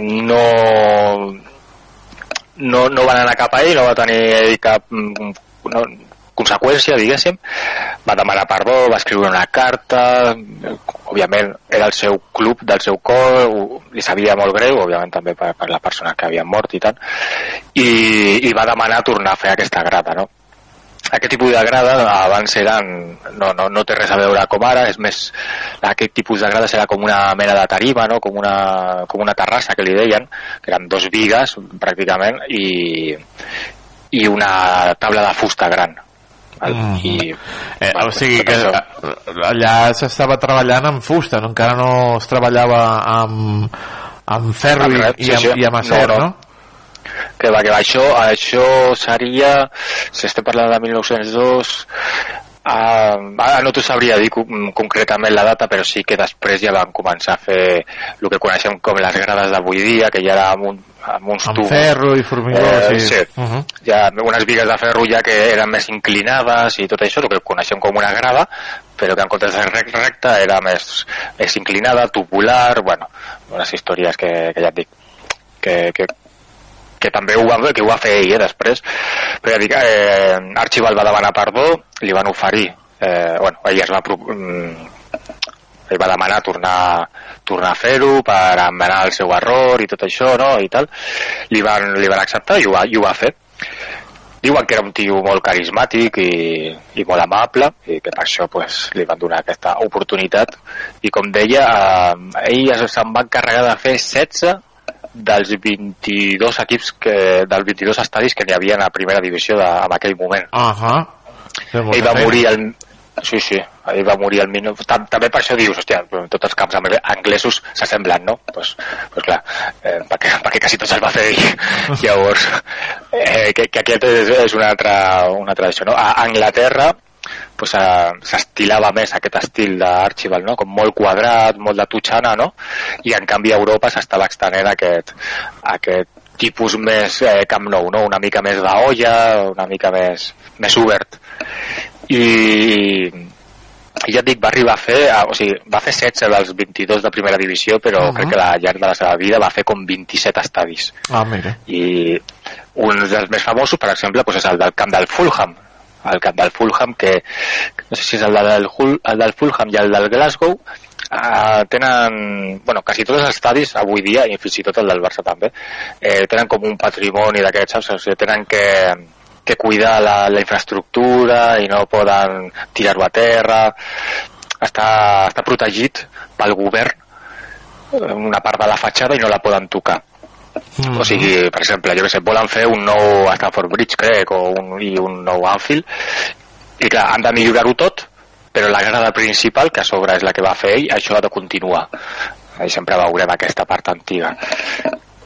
no no, no van anar cap a ell, no va tenir cap mm, no, conseqüència, diguéssim, va demanar perdó, va escriure una carta, òbviament era el seu club del seu cor, li sabia molt greu, òbviament també per, per la persona que havia mort i tant, i, i va demanar tornar a fer aquesta grada, no? Aquest tipus de grada abans eren, no, no, no té res a veure com ara, és més, aquest tipus de grades era com una mena de tarima, no? com, una, com una terrassa que li deien, que eren dos vigues pràcticament, i, i una taula de fusta gran. Val? Mhm. I, Eh, bueno, o sigui que això. allà s'estava treballant amb fusta, no? encara no es treballava amb, amb ferro i, res, i, sí, amb, sí. i amb acer, No, no? no. Que va, que va, això, això seria, si estem parlant de 1902, Uh, ara no t'ho sabria dir co- concretament la data, però sí que després ja van començar a fer el que coneixem com les grades d'avui dia, que ja era amb, un, amb uns Amb tubos. ferro i formigó, Eh, sí. sí. Uh -huh. ja unes vigues de ferro ja que eren més inclinades i tot això, el que coneixem com una grada, però que en comptes de rec recta era més, més inclinada, tubular, bueno, unes històries que, que ja et dic, que, que, que també ho va, que ho va fer ell eh, després. Però ja dic, eh, Archibald va demanar perdó li van oferir eh, bueno, ell es va mm, ell va demanar tornar, tornar a fer-ho per emmenar el seu error i tot això no? i tal. Li van, li van acceptar i ho va, i ho va fer. Diuen que era un tio molt carismàtic i, i molt amable i que per això pues, li van donar aquesta oportunitat. I com deia eh, ell se'n va encarregar de fer 16 dels 22 equips que, dels 22 estadis que n'hi havia a primera divisió de, en aquell moment. Té molta ell va morir el, Sí, sí, ell va morir al minut... Tam, també per això dius, hòstia, tots els camps ang- anglesos s'assemblen, no? Doncs pues, pues clar, eh, perquè, perquè quasi tots els va fer ell. Llavors, eh, que, que aquest és, és una altra, una altra això, no? A Anglaterra pues, s'estilava més aquest estil d'Archibald, no? com molt quadrat, molt de tutxana, no? i en canvi a Europa s'estava extenent aquest, aquest tipus més eh, Camp Nou, no? una mica més d'olla, una mica més, més obert. I, i ja et dic, va arribar a fer, o sigui, va fer 16 dels 22 de primera divisió, però uh. -huh. crec que al llarg de la seva vida va fer com 27 estadis Ah, mira. i un dels més famosos, per exemple, doncs és el del camp del Fulham el camp del Fulham que no sé si és el del, el del Fulham i el del Glasgow eh, tenen, bueno, quasi tots els estadis avui dia, i fins i tot el del Barça també eh, tenen com un patrimoni d'aquests? O sigui, tenen que, que cuidar la, la infraestructura i no poden tirar-ho a terra està, està protegit pel govern eh, una part de la fatxada i no la poden tocar o sigui, per exemple, jo que sé, volen fer un nou Stafford Bridge, crec, o un, i un nou Anfield, i clar, han de millorar-ho tot, però la grada principal, que a sobre és la que va fer ell, això ha de continuar. Ahí sempre veurem aquesta part antiga.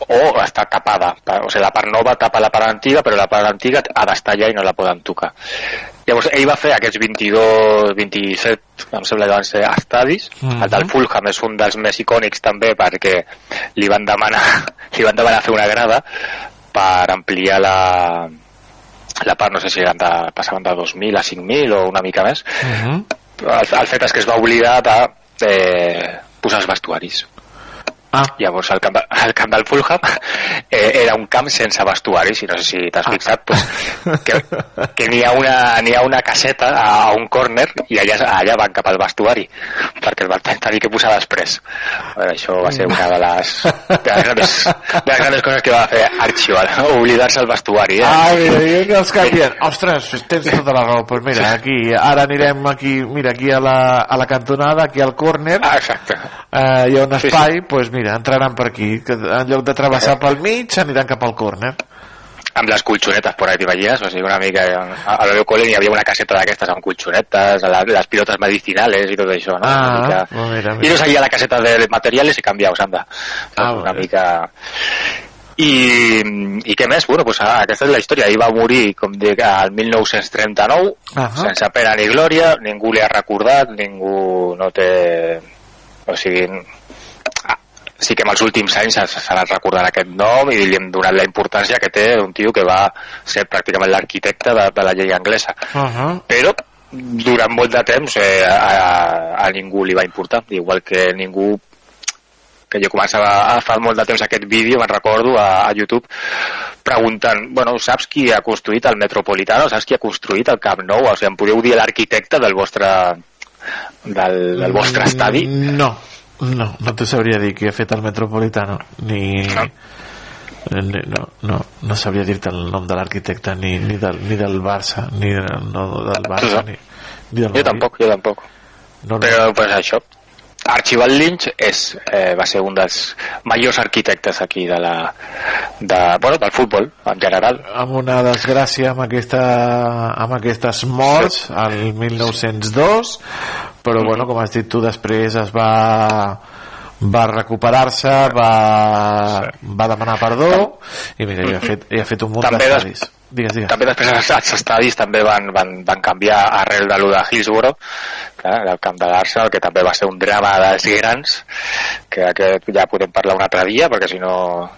O està tapada, o sigui, la part nova tapa la part antiga, però la part antiga ha d'estar allà i no la poden tocar. Llavors, ell va fer aquests 22, 27, em sembla que van ser estadis. Mhm. El del Fulham és un dels més icònics també perquè li van demanar, li van demanar fer una grada per ampliar la, la part, no sé si eren de, passaven de 2.000 a 5.000 o una mica més. Mhm. El, el fet és que es va oblidar de eh, posar els vestuaris. Ah. Llavors el camp, el camp del Fulham eh, era un camp sense vestuaris i no sé si t'has fixat pues, que, que n'hi ha, una, ha una caseta a, un córner i allà, allà van cap al vestuari perquè el van tenir que posar després bueno, això va ser una de les, de les, grandes, de les grandes coses que va fer Archibald no? oblidar-se el vestuari eh? Ah, mira, que els canvien. Ostres, tens tota la raó. Pues mira, aquí, ara anirem aquí, mira, aquí a la, a la cantonada, aquí al córner. Ah, exacte. Eh, hi ha un Sí, espai, pues mira, entraran per aquí. Que en lloc de travessar pel mig, aniran cap al córner. amb les colxonetes por ahí, t'imagines? O sigui, una mica... A, la meu col·le hi havia una caseta d'aquestes amb colxonetes, la, les pilotes medicinales i tot això, no? una Ah, mica... oh, mira, I mira. no seguia la caseta de materiales i canviaus, anda. Ah, una vale. mica... I, I què més? Bueno, pues, ah, aquesta és la història. Ell va morir, com dic, al 1939, Ahà. sense pena ni glòria, ningú li ha recordat, ningú no té... O sigui, sí que en els últims anys s'ha anat recordant aquest nom i li hem donat la importància que té un tio que va ser pràcticament l'arquitecte de, de la llei anglesa. Uh -huh. Però durant molt de temps eh, a, a ningú li va importar, igual que ningú que jo començava a fa molt de temps aquest vídeo, me'n recordo, a, a YouTube, preguntant, bueno, saps qui ha construït el Metropolitano? Saps qui ha construït el Camp Nou? O sigui, em podeu dir l'arquitecte del vostre del, del vostre estadi? No, no, no te sabria dir qui ha fet el Metropolitano, ni... No. No, no, no sabria dir-te el nom de l'arquitecte ni, ni, del, ni del Barça ni del, no, del Barça ni, ni del Jo tampoc, jo tampoc. No, no. Però, pues, això. Archibald Lynch és, eh, va ser un dels majors arquitectes aquí de la, de, bueno, del futbol en general. amb una desgràcia amb, aquesta, amb aquestes morts al 1902 però bueno, com has dit tu després es va va recuperar-se va, va demanar perdó i mira, ja ha fet, ja ha fet un munt També des- d'estadis digues, digues. També després els, els estadis també van, van, van canviar arrel de lo de Hillsborough, clar, del camp de l'Arsenal, que també va ser un drama dels grans, que aquest ja podem parlar un altre dia, perquè si no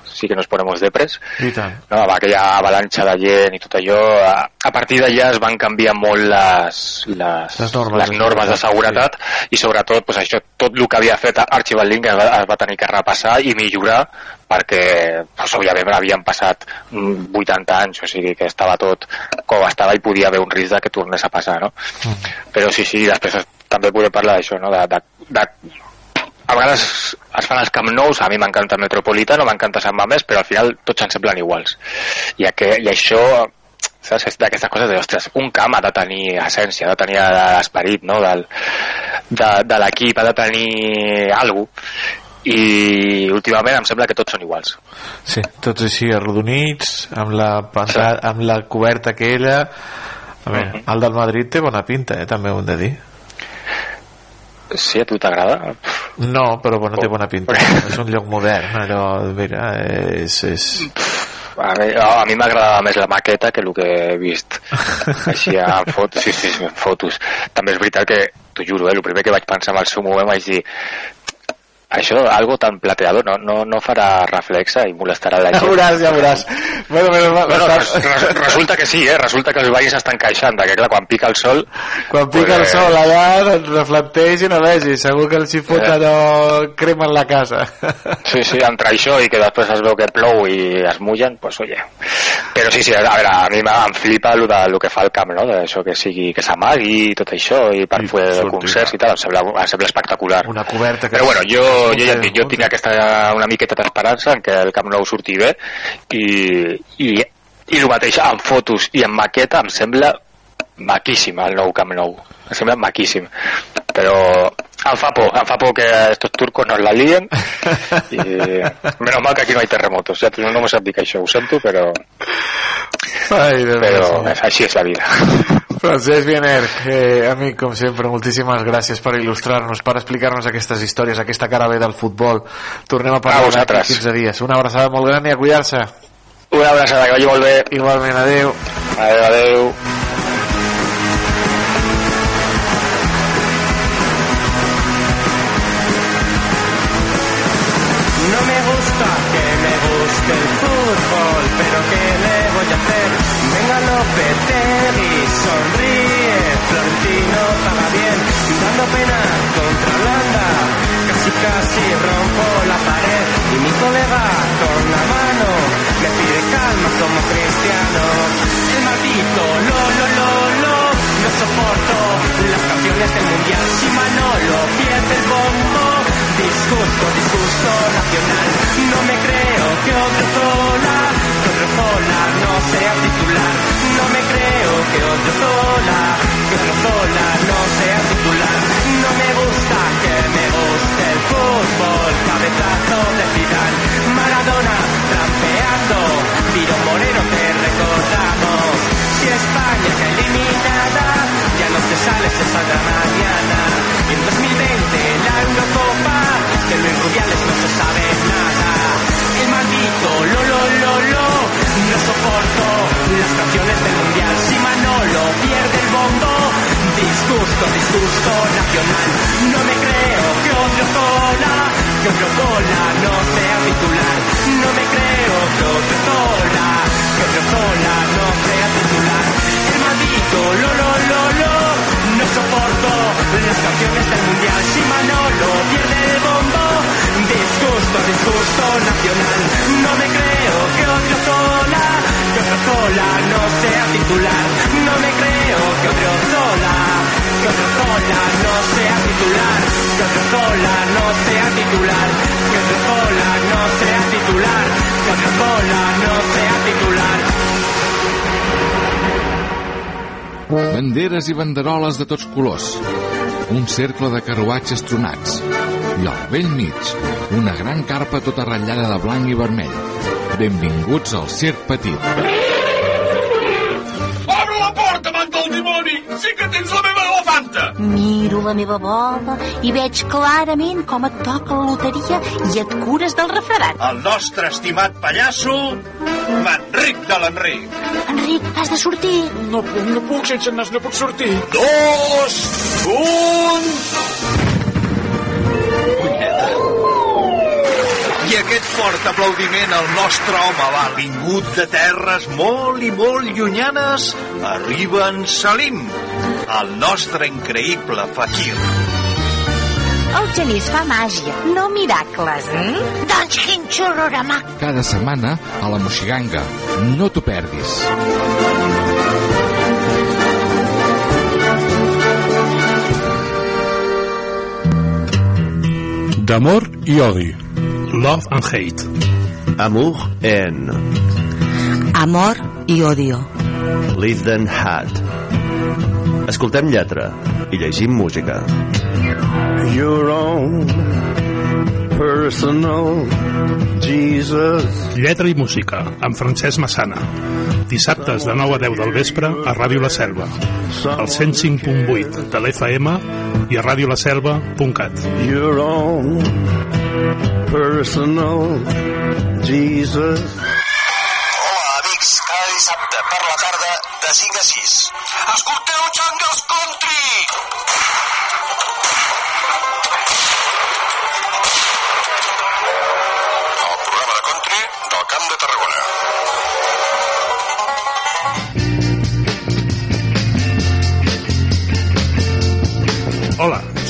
sí que nos ponemos depres. i tant no, amb aquella avalanxa de gent i tot allò, a, a partir d'allà es van canviar molt les, les, Les normes les normes de seguretat i sobretot pues, això, tot el que havia fet Archibald Link es va, es va tenir que repassar i millorar perquè pues, òbviament havien passat mm, 80 anys, o sigui que estava tot com estava i podia haver un risc de que tornés a passar, no? Però sí, sí, després es- també podem parlar d'això, no? De, de, de, a vegades es fan els Camp Nous, a mi m'encanta el Metropolitano, m'encanta Sant Mamés, però al final tots ens semblen iguals. I, aqu i això, saps, és d'aquestes coses de, ostres, un camp ha de tenir essència, ha de tenir l'esperit, no?, del, de, de l'equip, ha de tenir alguna cosa, i últimament em sembla que tots són iguals. Sí, tots així arrodonits, amb la, pantalla, amb la coberta aquella. A veure, el del Madrid té bona pinta, eh, també ho hem de dir. Sí, a tu t'agrada? No, però bueno, té bona pinta. és un lloc modern, allò, mira, és... és... A mi, a mi m'agradava més la maqueta que el que he vist així en fotos, sí, sí, sí, en fotos. També és veritat que, t'ho juro, eh, el primer que vaig pensar en el seu moment vaig dir això, algo tan plateado, no, no, no farà reflexa i molestarà la Ja gent. veuràs, ja veuràs. Bueno, bueno, Bueno, va, res, res, resulta que sí, eh? resulta que els veïns estan queixant que clar, quan pica el sol Quan pica el pues, sol allà, doncs reflecteix i no vegi. Segur que els hi fot Eh. allò cremen la casa. Sí, sí, entre això i que després es veu que plou i es mullen, pues oye. Però sí, sí, a veure, a mi em flipa el, de, el que fa el camp, no? D'això que sigui, que s'amagui i tot això, i per fer concerts i tal, em sembla, em sembla espectacular. Una coberta que... Però bueno, jo, jo ja dic, jo tinc aquesta una miqueta d'esperança en que el Camp Nou surti bé i, i, i el mateix amb fotos i amb maqueta em sembla maquíssim el nou Camp Nou. Em sembla maquíssim. Però em fa por, em fa por que estos turcos nos la lien i menos mal que aquí no hay terremotos ja no, no m'ho sap dir que això, ho sento però Ai, Déu però meu. així és la vida Francesc Viener, eh, amic, com sempre, moltíssimes gràcies per il·lustrar-nos, per explicar-nos aquestes històries, aquesta cara bé del futbol. Tornem a A parlar d'aquí vosaltres. 15 dies. Una abraçada molt gran i a cuidar-se. una abraçada, que vagi molt bé Igualment, adeu. adeu, adeu del mundial, si Manolo pierde el bombo, disgusto, disgusto nacional, no me creo que otro Zola, que otro Zola no sea titular, no me creo que otro Zola, que otro Zola te sales esa mañana, y en 2020 la Eurocopa, que Luis Rubiales no se sabe nada, el maldito lo lo no soporto las canciones del mundial, si Manolo pierde el bombo, disgusto, disgusto nacional, no me creo que otro cola, que otro cola no sea titular, no me creo que otro cola, que otro cola no sea titular, el maldito lo lo soporto las canciones del este mundial. Si Manolo pierde el bombo, disgusto, disgusto nacional. No me creo que otro sola, que otro sola no sea titular. No me creo que otro sola, que otro sola no sea titular. Que otro sola no sea titular. Que otro sola no sea titular. Que otro sola no sea titular. Banderes i banderoles de tots colors. Un cercle de carruatges tronats. I al vell mig, una gran carpa tota ratllada de blanc i vermell. Benvinguts al Circ Petit. Obre la porta, amant del dimoni! Sí que tens la elefanta! Miro la meva bola i veig clarament com et toca la loteria i et cures del refredat. El nostre estimat pallasso, Manric de l'Enric. Enric, has de sortir. No puc, no puc, sense nas no puc sortir. Dos, un... I aquest fort aplaudiment al nostre home va vingut de terres molt i molt llunyanes. Arriba en Salim, el nostre increïble fakir. El genís fa màgia, no miracles. Mm? Doncs quin xurrorama. Cada setmana a la Moxiganga. No t'ho perdis. D'amor i odi. Love and hate. Amour en Amor i odio. Live and Hat. Escoltem lletra i llegim música. Your own personal Jesus. Lletra i música, amb Francesc Massana. Dissabtes de 9 a 10 del vespre a Ràdio La Selva. Al 105.8 de l'FM i a radiolaselva.cat. Your own personal Jesus.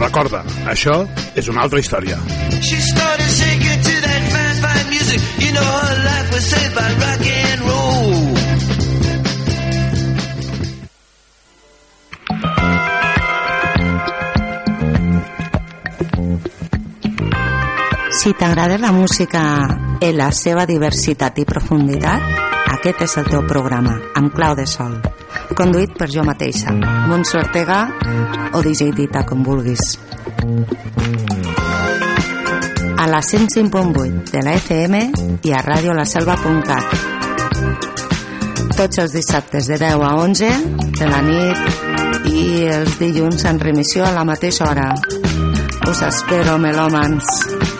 Recorda, això és una altra història. She started shaking to that fine, fine music. You know her life was saved by rock and roll. Si t'agrada la música en la seva diversitat i profunditat, aquest és el teu programa, amb clau de sol. Conduït per jo mateixa, Montse Ortega o DJ Dita, com vulguis. A la 105.8 de la FM i a radiolaselva.cat. Tots els dissabtes de 10 a 11 de la nit i els dilluns en remissió a la mateixa hora. Us espero, melòmans.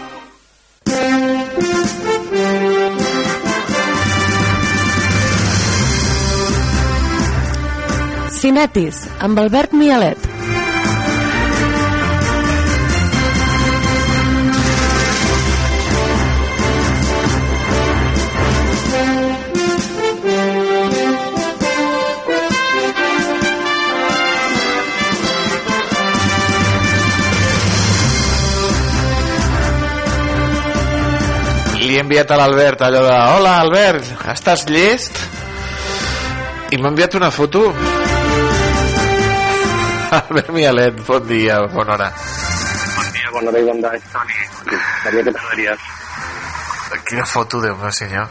Cinetis, amb Albert Mialet. Li he enviat a l'Albert allò de Hola Albert, estàs llest? I m'ha enviat una foto Albert Mialet, bon dia, bona hora Bon dia, bona hora i bon dia, Toni. Sabia que t'agradaries. Quina foto, Déu meu senyor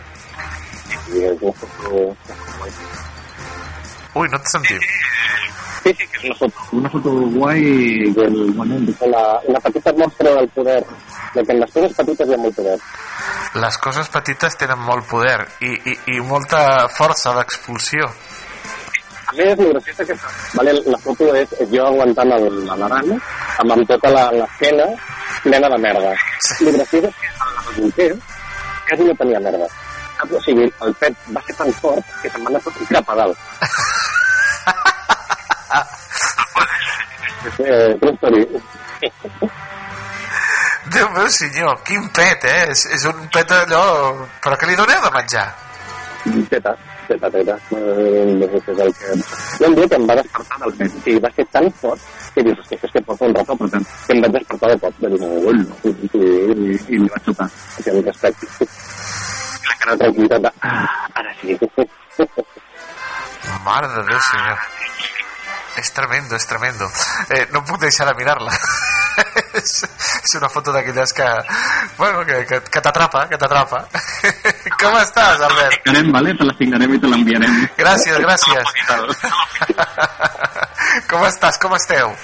I és una foto... Ui, no et sentim Sí, sí, que és una foto, una foto guai del moment la, la petita mostra del poder, de que en les coses petites hi ha molt poder. les coses petites tenen molt poder i, i, i molta força d'expulsió més, el graciós que vale, la foto és, és jo aguantant el, l'aran amb, amb tota la- l'esquena plena de merda. El graciós és que el bolquer quasi no tenia merda. Saps? O sigui, el pet va ser tan fort que se'n va anar tot cap a dalt. eh, true. Déu meu senyor, quin pet, eh? És, és un pet allò... Però què li doneu de menjar? Teta, teta, teta. Eh, és el que... Hi ha un dia que em va despertar del pet. O sigui, va ser tan fort que dius, hòstia, és que porto un rato apretant. Que em vaig despertar de cop. De dir, ui, i, i, i, i li vaig xutar. O sigui, amb respecte. La cara de tranquil·litat de... Ah, ara sí. Mare de Déu, senyor. És tremendo, és tremendo. Eh, no puc deixar de mirar-la. és, és una foto d'aquelles que... Bueno, que, que, que t'atrapa, que t'atrapa. Com estàs, Albert? Signarem, vale? Te la signarem i te l'enviarem. Gràcies, gràcies. Com estàs? Com esteu?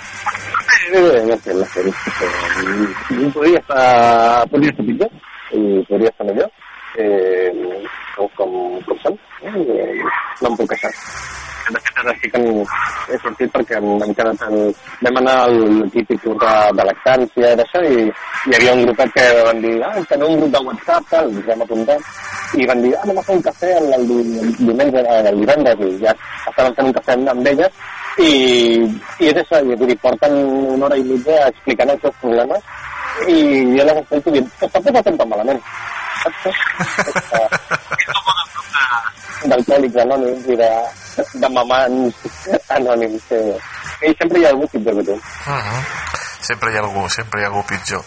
Bé, bé, la. Eh, Podria estar, podria estar pitjor i podria estar millor. Eh, com, com, com són. Eh, no em puc queixar. De fet, ara sí que he sortit perquè em, hem quedat en... Vam anar al típic tour de, de lactància i d'això i hi havia un grupet que van dir ah, tenim un grup de WhatsApp, tal, ens vam apuntar i van dir, ah, anem a fer un cafè el, el, el diumenge, eh, el divendres i ja estaven fent un cafè amb, amb elles i, i és això, i, vull dir, porten una hora i mitja explicant els seus problemes i jo les escolto que tampoc ho fem tan malament. D'alcohòlics anònims i de, de mamans anònims. Que, I sempre hi ha algú pitjor que tu. Uh -huh. Sempre hi ha algú, sempre hi ha algú pitjor.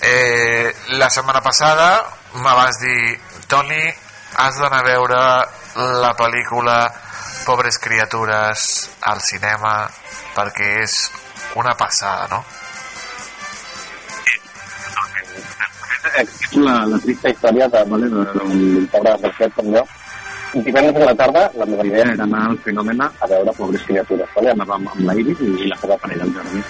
Eh, la setmana passada me vas dir, Toni, has d'anar a veure la pel·lícula Pobres criatures al cinema perquè és una passada, no? La, la trista història de, vale, de, d'un pobre desgraciat com jo. Divendres a la tarda, la meva idea era anar al fenomen a veure pobres criatures. Vale? Anàvem amb la Iris i, la seva parella, el Jordi.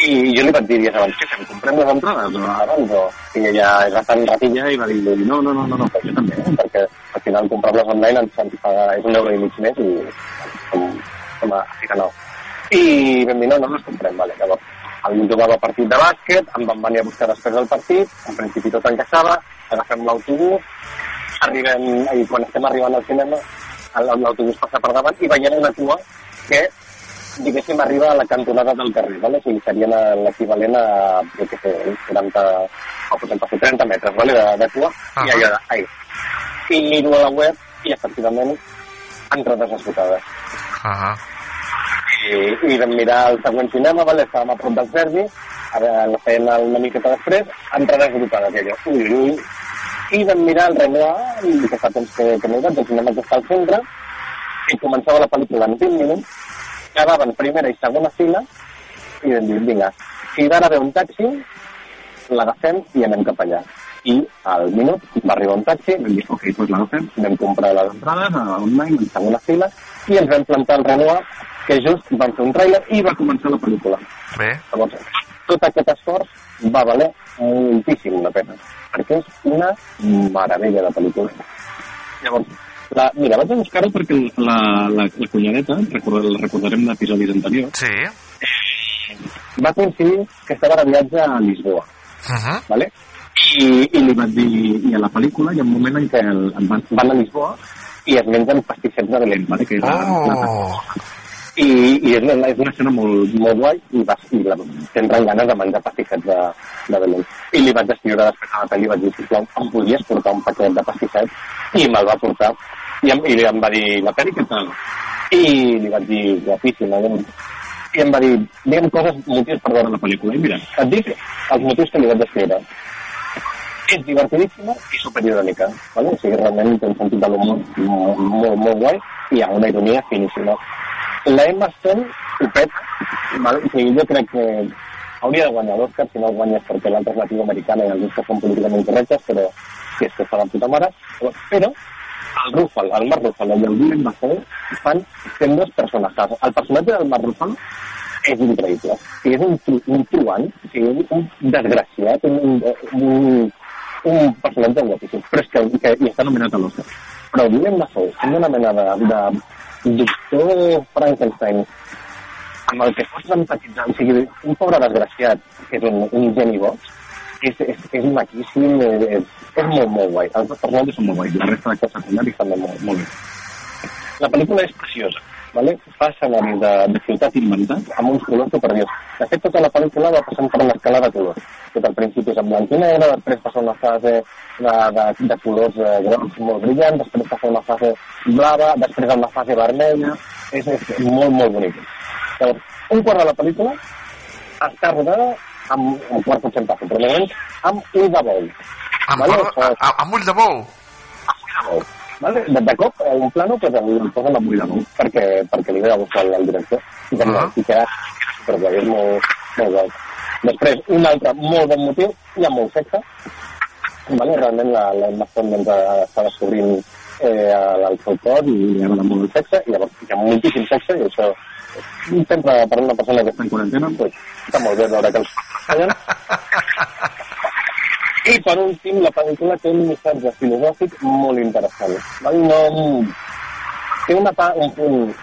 I jo li vaig dir dies abans, que fem, comprem les entrades o abans o... I ella és bastant ratilla i va dir, no, no, no, no, no però jo també, eh? perquè al final comprar-les online ens, ens paga, és un euro i mig més i com, com a, així que no. I vam dir, no, no les comprem, vale, llavors el jugava partit de bàsquet, em van venir a buscar després del partit, en principi tot encaixava, agafem l'autobús, arribem, i quan estem arribant al cinema, l'autobús passa per davant i veiem una cua que, diguéssim, arriba a la cantonada del carrer, ¿vale? o sigui, serien a- l'equivalent a, jo què sé, 40, o potser passi 30 metres, ¿vale? de, de cua, i allà, ai. I miro a la web i, efectivament, entrades esgotades -huh. I, i vam mirar el següent cinema, vale? estàvem a prop del Sergi, la feien una miqueta després, entrades agrupades, i allò, ui, ui, ui. I vam mirar el Renoir, i que fa temps que, que no hi el cinema que està al centre, i començava la pel·lícula en 20 minuts, quedaven primera i segona fila, i vam dir, vinga, si d'ara ve un taxi, l'agafem i anem cap allà. I al minut va arribar un taxi, vam dir, ok, doncs l'agafem, vam comprar les entrades online, en segona fila, i ens vam plantar al Renoir, que just van fer un trailer i va començar la pel·lícula. Bé. Llavors, tot aquest esforç va valer moltíssim la pena, perquè és una meravella de pel·lícula. Llavors, la, mira, vaig a buscar-ho perquè la, la, la cunyadeta, record, la recordarem d'episodis anteriors, sí. va coincidir que estava de viatge a Lisboa, Uh -huh. ¿vale? I, i li vaig dir, i a la pel·lícula hi ha un moment en què el, van, van a Lisboa i es mengen pastissets de Belén, ¿vale? que és la, Oh. I, i és, una, és una escena molt, molt guai i, vas, i la, tindran ganes de menjar pastissets de, de Belén. I li vaig escriure després a la pel·li vaig dir, sisplau, em podies portar un paquet de pastissets? I me'l va portar. I em, i em va dir, la pel·li què tal? I li vaig dir, guapíssima. I em, va dir, digue'm coses, motius per veure la pel·lícula. I mira, et dic els motius que li vaig escriure. és divertidíssima i superirònica, ¿vale? o sigui, realment té un sentit de l'humor molt, molt, molt guai i hi ha una ironia finíssima. La Emma Stone ho peta, ¿vale? o sigui, jo crec que hauria de guanyar l'Oscar, si no el guanyes perquè l'altra és latinoamericana i alguns que són políticament correctes, però que és que fa la puta mare, però, però el Ruffalo, el Mark Ruffalo i el Willem Dafoe fan fent dos personatges. El personatge del Mark Ruffalo és increïble. Sigui, és un, un truant, o sigui, un desgraciat, un, un, un, personatge guapíssim, però és que, que i està nominat a l'Oscar. Però Willem Dafoe, sent una mena de, de doctor Frankenstein, amb el que pots empatitzar, o sigui, un pobre desgraciat, que és un, un geni boig, és, és, és maquíssim, és, és, molt, molt guai. Els dos personatges són molt guais, la resta d'actors secundaris també molt, molt bé. La pel·lícula és preciosa, ¿vale? escenari de, ciutat inventat amb uns colors superiors. De fet, tota la pel·lícula va passant per una escala de colors. Tot al principi és en blanc i negre, després passa una fase de, de, de colors eh, grocs molt brillants, després passa una fase blava, després una fase vermella, és, és molt, molt bonic. Llavors, un quart de la pel·lícula està rodada amb, un quart potser passa, però moment amb ull de bou. Amb, Vale? vale? a, amb ull de bou? de bou. Vale? De, de cop, un plano pues, el, posen ull de bou, perquè, perquè li ve de gustar al, director. I, uh -huh. i queda superguai, és molt, molt guai. Després, un altre molt bon motiu, hi ha molt sexe. Vale? Realment la, la Emma Stone doncs, està descobrint eh, el seu cos i li agrada molt el sexe, i llavors hi ha moltíssim sexe, i això sempre per una persona que està en quarantena, pues, està molt bé veure que els. I per últim, la pel·lícula té un missatge filosòfic molt interessant. Val? No, té una, pa- un punt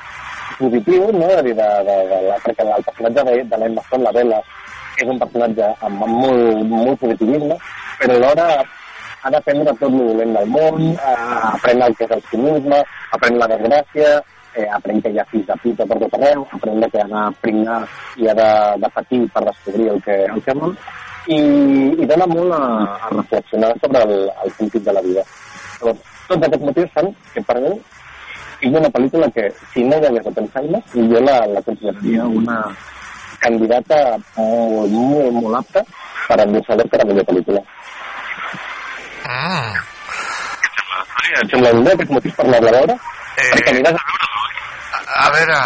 positiu, no? de, de, de, de, de, perquè el personatge de, de l'Emma Stone, la Bella, és un personatge amb, molt, molt positivisme, però alhora ha d'aprendre tot el dolent del món, eh, aprèn el que és el cinisme, aprèn la desgràcia, eh, aprèn que hi ha fills de puta per tot arreu, aprèn que ha de i ha de, de patir per descobrir el que, el que vol, i, i dona molt a, a reflexionar sobre el, el sentit de la vida. Llavors, tots aquests motius fan que per mi sigui una pel·lícula que, si no hi hagués Oppenheimer, jo la, la consideraria una candidata molt, molt, molt apta per endur-se l'Oscar a millor pel·lícula. Mm. Et sembla un bé aquests motius per anar-la a veure? Eh... Perquè aniràs a veure A veure...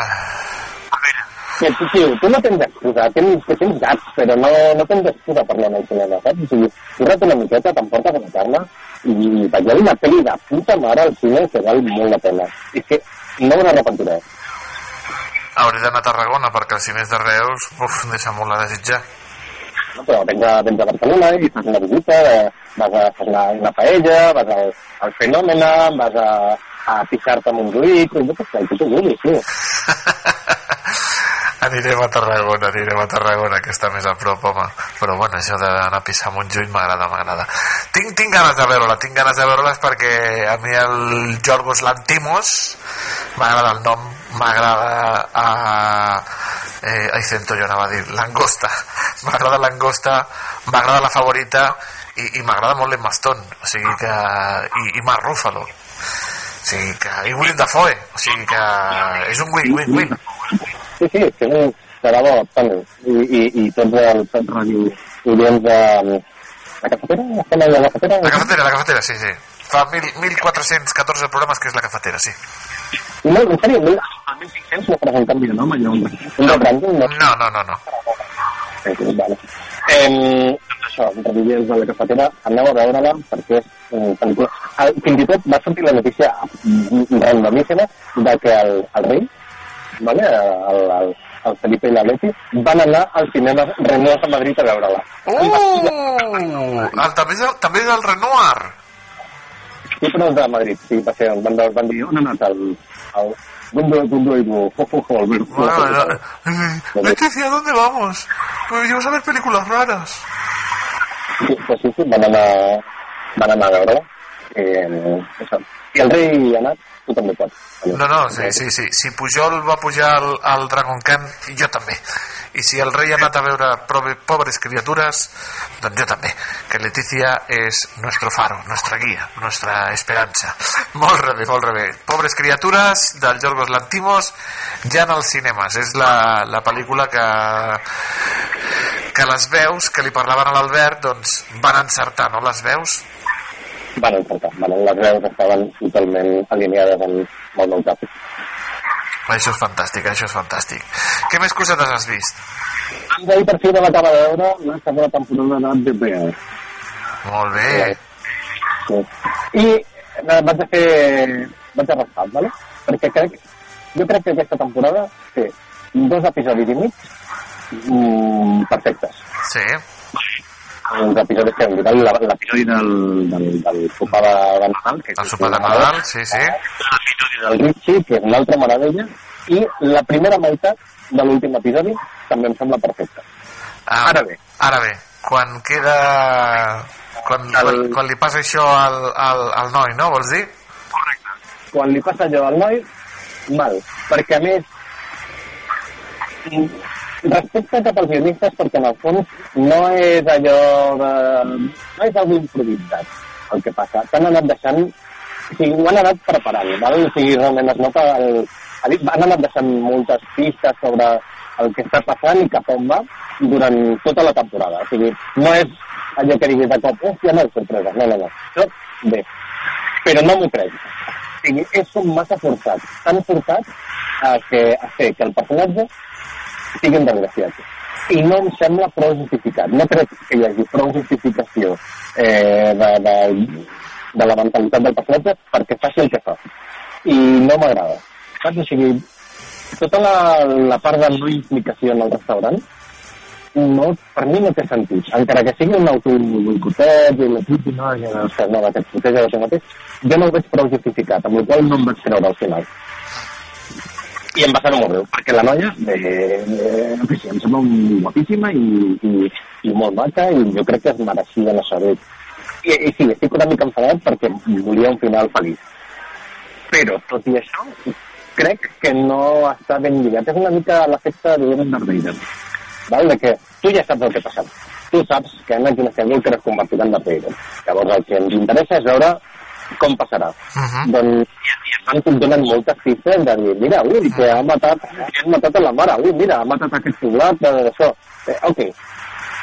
que, tio, tu no tens excusa, tens, que tens gats, però no, no tens excusa per anar al cinema, saps? O sigui, curra't una miqueta, t'emportes a la carna i veieu una pel·li de puta mare al cine que val molt la pena. És que no me n'arrepentiré. Hauré d'anar a Tarragona perquè els cines de Reus uf, deixa molt a desitjar. No, però vens a, vens a Barcelona i fas una visita, vas a fer una, una paella, vas al, al Fenòmena, vas a, a pixar-te amb un ruïc, jo què sé, que tu vulguis, tio. Anirem a Tarragona, anirem a Tarragona, que està més a prop, home. Però bueno, això d'anar a pissar Montjuïc m'agrada, m'agrada. Tinc, tinc ganes de veure-la, tinc ganes de veure-les perquè a mi el Jorgos Lantimos m'agrada el nom, m'agrada a... Eh, ai, sento jo anava a dir, langosta. M'agrada langosta, m'agrada la favorita i, i m'agrada molt l'Emma Stone, o sigui que... i, i Mark Ruffalo. O sigui que... i William Dafoe, o sigui que és un win-win-win. Sí, sí, de debò, tant, i, i, i tots els ràdio de la cafetera, estem a la cafetera? La cafetera, la cafetera, sí, sí. Fa mil, 1.414 programes que és la cafetera, sí. No, en sèrio, mil, el 1500 no faràs un canvi de nom, allò, un, rebranding, no? No, no, no. Sí, sí, vale. Eh, això, Revivients de la cafetera, aneu a veure-la perquè. El, fins i tot va sortir la notícia randomíssima de que el, el rei, vale, el, el, el Felipe i la Leti, van anar al cinema Renault a Madrid a veure-la. Uh! El, també, és el, també és el Renoir. Sí, però és de Madrid, sí, va ser, van, van dir, on ha anat el... el ¿Dónde, dónde ido? Eh, Leticia, ¿dónde vamos? Pues llevas a ver películas raras. Sí, pues sí, sí, van anar, van anar a veure-la. Eh, això. I el rei ha anat, tu també pots. No, no, sí, sí, sí. Si Pujol va pujar al, al Dragon Camp, jo també. I si el rei ha anat a veure pobres criatures, doncs jo també. Que Leticia és nuestro faro, nuestra guia, nuestra esperança. Molt rebé, molt rebé. Pobres criatures, del Yorgos Lantimos, ja en els cinemes. És la, la pel·lícula que, que les veus que li parlaven a l'Albert doncs van encertar, no, les veus? Van encertar, van, les veus estaven totalment alineades amb, amb el meu cap. Això és fantàstic, això és fantàstic. Què més cosetes has vist? Doncs ahir per fi vam acabar de veure la segona temporada de Bear. Molt bé. Sí. I eh, vaig a fer... vaig a rascar, ¿vale? perquè crec, jo crec que aquesta temporada té dos episodis i mig mm, perfectes. Sí. Els episodis que dit, la- l'episodi del, del, del sopar de, de Nadal, que El sopar de Nadal, sí, sí. l'episodi del Richie, que és una altra meravella, i la primera meitat de l'últim episodi també em sembla perfecta. Ah, Ara bé. Ara bé, quan queda... Quan, quan, quan li passa això al, al, al noi, no? Vols dir? quan li passa allò al noi, mal. Perquè a més, respecte cap als guionistes, perquè en el fons no és allò de... no és algo improvisat el que passa. T'han anat deixant... O sigui, ho han anat preparant, val? O sigui, realment es nota... El, han anat deixant moltes pistes sobre el que està passant i cap on va durant tota la temporada. O sigui, no és allò que diguis de cop, hòstia, no, sorpresa. No, no, no. Això, bé. Però no m'ho crec. O sigui, és com massa forçat. Tan forçat a, que, a fer que el personatge sigui un desgraciat. I no em sembla prou justificat. No crec que hi hagi prou justificació eh, de, de, de la mentalitat del personatge perquè faci el que fa. I no m'agrada. Saps? O sigui, tota la, la part de no implicació en el restaurant no, per mi no té sentit. Encara que sigui un autoboicotet i la puta no, ja no, no, que et proteja de si mateix, jo no ho veig prou justificat, amb la qual no em vaig creure al final. I em va saber molt greu, perquè la noia, eh, eh, no sé em sembla guapíssima i, i, i molt maca, i jo crec que es mereixia la saber. I, I sí, estic una mica enfadat perquè volia un final feliç. Però, tot i això, crec que no està ben lligat. És una mica l'efecte de Darth Vader. Val? De que tu ja saps el que passarà. Tu saps que Anakin Skywalker es convertirà en Darth Vader. Llavors el que ens interessa és veure com passarà. Uh -huh. Doncs i, et donen moltes pistes de dir, mira, ui, que ha matat, que ha matat a la mare, ui, mira, ha matat aquest poblat, d'això. Eh, ok,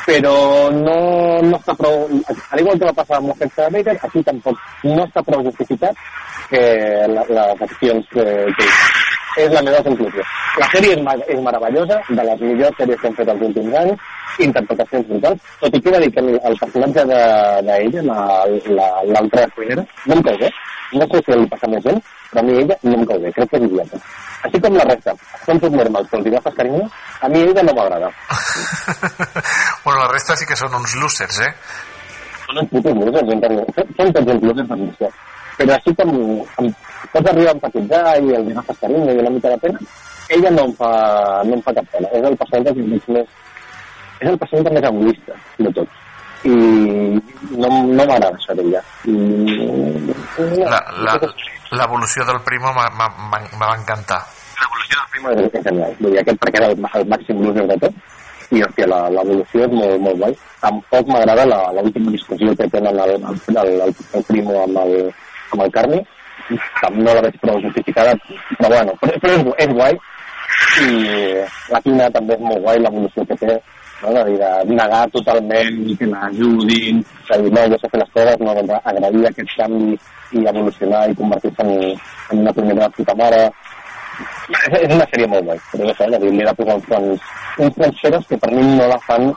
però no, no està prou... Al igual que va passar amb l'efecte de Vader, aquí tampoc no està prou justificat que la, les accions que, que és la meva conclusió. La sèrie és, ma- és meravellosa, de les millors sèries que han fet els últims anys, interpretacions brutals, tot i que he de dir que el, personatge de- d'ella, la- la- l'altra la, cuinera, no em cau bé. No sé si li passa més gent, però a mi ella no em cau bé, crec que és idiota. Així com la resta, són tots normals, però els agafes carinyo, a mi ella no m'agrada. Bueno, la resta sí que són uns losers, eh? Són uns putos losers. Són- tots uns losers. Però així com em, pots arribar a empatitzar i els agafes carinyo i una mica de pena, ella no em fa, no em fa cap pena. És el personatge que veig més... És el personatge més egoista de tots. I no, no m'agrada això d'ella. I... La- la- L'evolució del Primo m'ha- encantar. L'evolució del Primo és, genial. Vull dir, aquest perquè era el, el màxim loser de tot. I, hòstia, la- l'evolució és molt, molt guai. Tampoc m'agrada la- l'última discussió que tenen el, el, el, el, el Primo amb el, amb el Carni. Tam- No la veig prou justificada, però bueno, però, però és, és guai. I la Tina també és molt guai, l'evolució que té. No? De, dir, de negar totalment i que l'ajudin, de dir, no, jo sé fer les coses, no, doncs agrair aquest canvi i evolucionar i convertir-se en, en una primera puta mare. És, és una sèrie molt guai, però no sé, de li he de posar uns quants, uns quants que per mi no la fan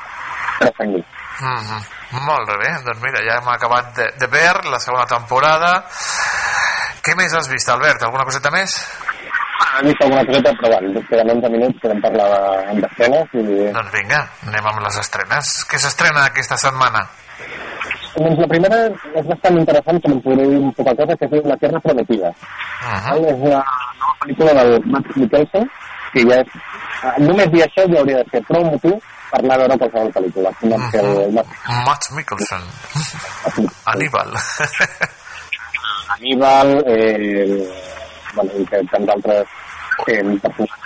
transcendir. Mm -hmm. Molt bé, doncs mira, ja hem acabat de, de ver la segona temporada. Què més has vist, Albert? Alguna coseta més? He vist alguna coseta, però bueno, queden 11 minuts, podem parlar de- d'escenes i... Doncs vinga, anem amb les estrenes. Què s'estrena aquesta setmana? Doncs la primera és bastant interessant, que me'n podré dir un poca cosa, que diu La Tierra Prometida. Uh -huh. És una nova pel·lícula del Matt Mikkelsen, que ja és... eh, Només dir això ja hauria de ser prou motiu per anar a veure qualsevol pel·lícula. Uh -huh. el, Matt Mikkelsen. Aníbal. Aníbal, eh, bueno, i tants altres eh, personatges.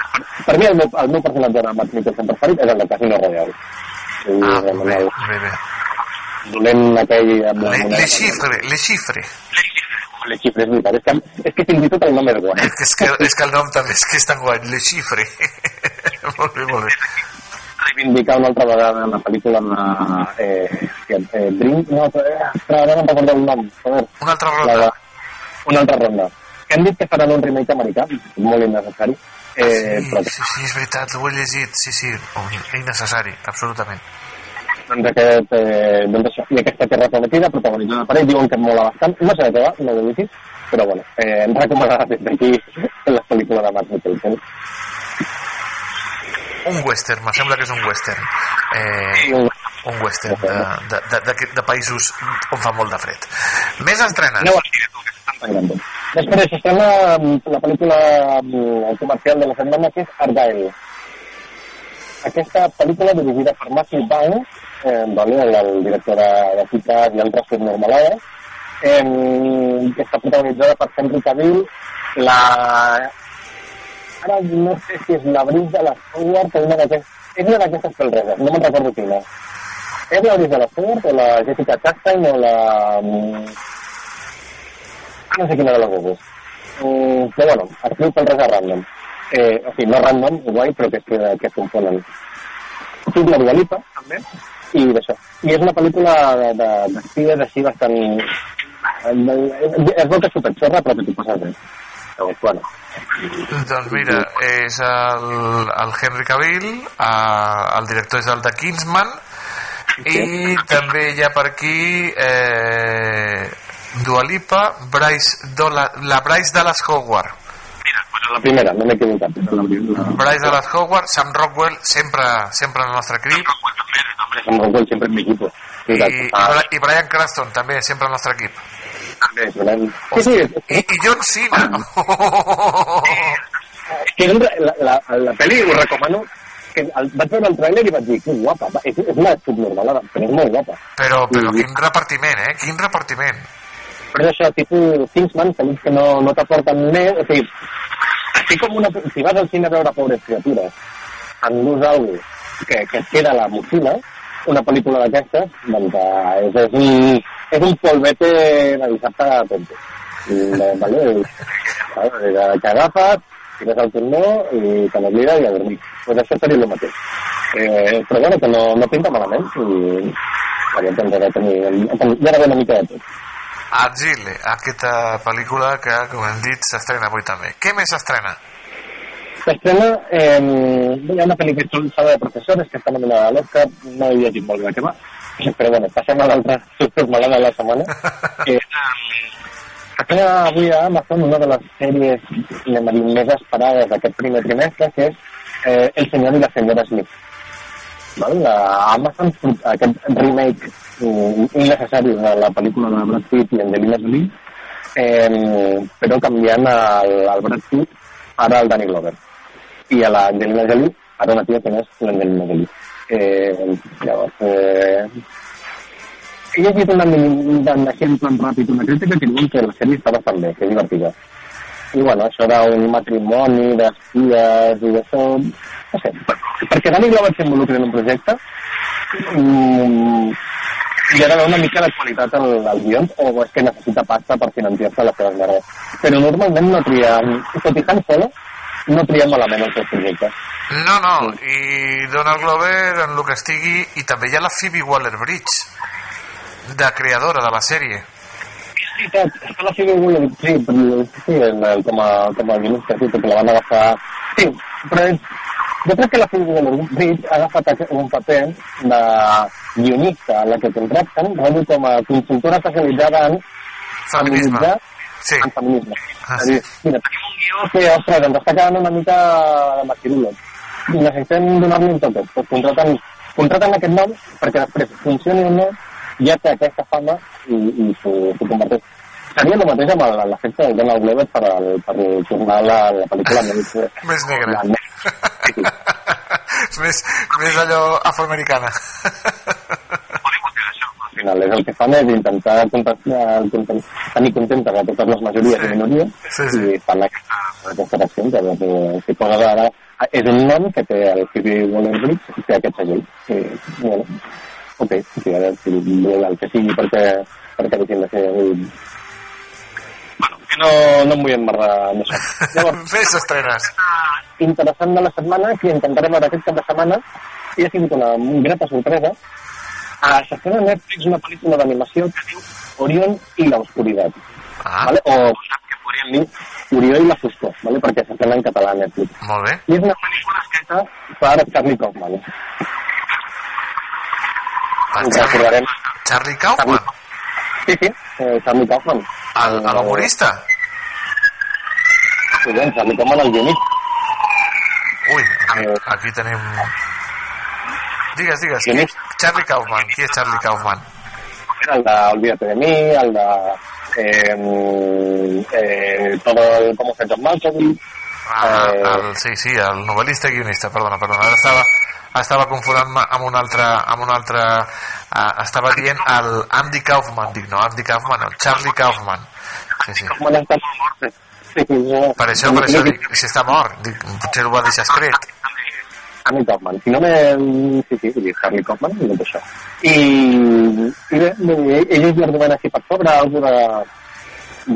Per mi el meu, el meu personatge de Matt Mikkelsen preferit és el de Casino Royale. Ah, bé, bé, bé. Dolent aquell... Amb la Le, moneda. le xifre, le xifre. Le xifre, és veritat. És que, és que fins i tot el nom és guai. És que, és que el nom també és que és tan guai, le xifre. molt bé, molt bé. reivindicar una altra vegada la pel·lícula de eh, eh, Dream, no, eh, no em recordo el nom. Joder. Una altra ronda. La, una altra ronda. Que han dit que faran un remake americà, molt innecessari. Eh, Sí, però sí, sí, és veritat, ho he llegit, sí, sí, innecessari, absolutament. doncs, aquest, eh, doncs això, i aquesta Terra Prometida, protagonitzada per ell, diuen que mola bastant. No sé de què va, no ho he vist, però bueno, eh, em recomanarà des d'aquí la pel·lícula de Matt Mikkelsen. Un western, me sembla que és un western. Eh, un western de, de, de, de, de països on fa molt de fred. Més estrenes. Aneu que. Després s'estrena mm, la pel·lícula comercial de la setmana que és Argyle. Aquesta pel·lícula dirigida per Matthew Vaughn, eh, vale, el, director de, de Citas i altres subnormalades, eh, que està protagonitzada per Henry Cavill, la... Ara no sé si és la Bris de la Stewart o una d'aquestes... És una d'aquestes pelreses, no me'n recordo quina. És la Bris de la Stewart o la Jessica Chastain o la... no sé quina de les dues. Mm, però bueno, actriu pel res a random. Eh, o sigui, no random, guai, però que, que, que componen. Surt la Dua Lipa, també, i d'això. I és una pel·lícula de- de- així bastant... Es veu que és superxorra, però que t'ho passes bé. Llavors, bueno, Doncs mira, és el, el Henry Cavill, eh, el director és el de Kingsman, i també hi ha per aquí eh, Dua Lipa, Bryce Dola, la Bryce Dallas Howard. la primera, no m'he equivocat. La, la, Bryce Dallas Howard, Sam Rockwell, sempre, sempre en el nostre equip, Sam Rockwell sempre en mi equip. i, i, Brian Cranston també, sempre en el nostre equip. També. Sí, sí, I, i John Cena. que és un, la, la, la pel·li us recomano que el, vaig veure el tràiler i vaig dir, que guapa, és, és una subnormalada, però és molt guapa. Però, però quin repartiment, eh? Quin repartiment. Però és això, tipus Kingsman, pel·lis que no, no t'aporten més, o sigui, així com una, si vas al cine a veure pobres criatures, endús algú que, que et queda la motxilla, una pel·lícula d'aquestes, doncs eh, és, és, un, és un polvete de dissabte a tonto. I, eh, vale, i, eh, que agafes, tires el tornó i te n'oblides i a dormir. Pues això seria el mateix. Eh, però bueno, que no, no pinta malament i llavors doncs ara tenir, hi ha una mica de tot. Agile, aquesta pel·lícula que, com hem dit, s'estrena avui també. Què més s'estrena? S'estrena, eh, ha una pel·lícula que és de professores que està nominada a l'Oscar, no he llegit molt bé què va, però bueno, passem a l'altra subnormalada de la setmana. que Acaba avui a Amazon una de les sèries a dir, més esperades d'aquest primer trimestre, que és eh, El senyor i la senyora Smith. Val? La Amazon, aquest remake innecessari de la pel·lícula de Brad Pitt i Angelina Jolie, eh, però canviant el, el Brad Pitt ara el Danny Glover. I a l'Angelina Jolie, ara una tia que no és l'Angelina Jolie. Eh, llavors, eh, he llegit així en plan ràpid, una crítica que diuen que la sèrie està bastant bé, que és divertida. I bueno, això era un matrimoni d'espies i d'això... No sé, per, perquè Dani Glover s'involucra en un projecte mm, hi ha d'haver una mica de qualitat al, al guió o és que necessita pasta per financiar-se les seves merdes. Però normalment no tria, tot i tan solo, no tria malament els seus projectes. No, no, i Donald Glover en el que estigui, i també hi ha la Phoebe Waller-Bridge, de creadora de la sèrie. És veritat, és que la Phoebe Waller, sí, sí com a, com a guionista, sí, perquè la van agafar... Sí, però és, jo crec que la Phoebe Waller-Bridge ha agafat un paper de guionista a la que contracten, rotllo com a consultora especialitzada en feminitzar sí. en feminisme. Ah, dir, mira, tenim un guió que, ostres, ens està quedant una mica de maquirulo. I necessitem donar-li un toque. Pues contraten, contraten aquest nom perquè després funcioni o no, ja té aquesta fama i, i s'ho converteix. Seria el mateix amb l'efecte del Donald Glover per, per tornar la, la pel·lícula més... Més negra. La més, més, més allò afroamericana. al final és el que fan és intentar contactar, content, tenir contentes a totes les majories i minories Sí, sí. i fan aquesta, aquestes accions a veure si posa ara és un nom que té el Phoebe Waller-Bridge té aquest segell i, bueno, ok, sí, a veure si el que sigui perquè perquè deixin de ser avui bueno, que no, no em vull emmerdar amb això llavors Més estrenes. Interessant de la setmana que intentarem veure aquest cap de setmana i ha sigut una grata sorpresa, uh, s'estrena a Netflix una pel·lícula d'animació que diu Orión i la oscuridad. Ah. ¿vale? O que podríem dir Orió i la foscor, ¿vale? perquè s'estrena en català a Netflix. Molt bé. I és una pel·lícula escrita per Charlie Kaufman. Per Ens recordarem... Charlie Kaufman? Sí, sí, eh, Charlie Kaufman. El- el humorista? Sí, bé, Charlie Kaufman, el guionista. Ui, aquí, aquí tenim... Digues, digues. Qui és? Charlie Kaufman. Qui és Charlie Kaufman? De Olvídate de mí, el de... Eh, eh, todo el se John Malkovich. Ah, Eh, el, sí, sí, el novel·lista i guionista, perdona, perdona. Ara estava, estava confonant-me amb un altre... Amb un altre uh, estava dient el Andy Kaufman, dic, no, Andy Kaufman, no, Charlie Kaufman. Sí, sí. Kaufman està mort. No, Per això, per això, dic, si està mort, dic, potser ho va deixar escrit. Charlie Kaufman. Si no me... Sí, sí, vull dir, Charlie Kaufman i tot això. I, i bé, bé, ell és l'argument així per sobre, algo de,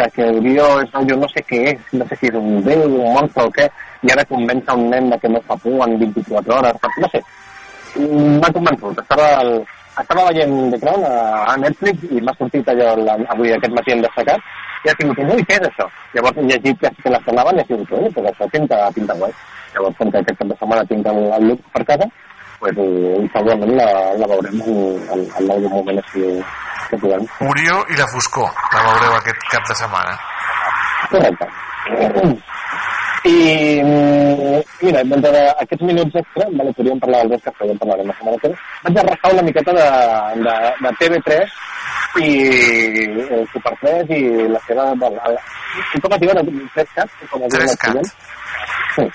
de que Orió és jo no sé què és, no sé si és un déu, un monstre o què, i ara convença un nen de que no fa por en 24 hores, no sé. M'ha convençut. Estava, el, estava veient The Crown a, Netflix i m'ha sortit allò la, avui aquest matí hem destacat i ha tingut un, ui, què és això? Llavors he llegit que, que l'estrenaven i ha sigut, ui, però això pinta, pinta guai. Llavors, com que aquest cap de setmana tinc el, el look per casa, pues, eh, segurament la, la veurem en, en, en algun moment així que podem. Orió i la foscor, la veureu aquest cap de setmana. Correcte. I, mm, mira, doncs ara, aquests minuts extra, vale, podríem parlar del Oscar, però ja en parlarem la setmana que ve, vaig a rascar una miqueta de, de, de TV3 i el Super 3 i la seva... Bueno, el, i com es diuen? 3CAT? Com es diuen els 3CAT. clients? Sí.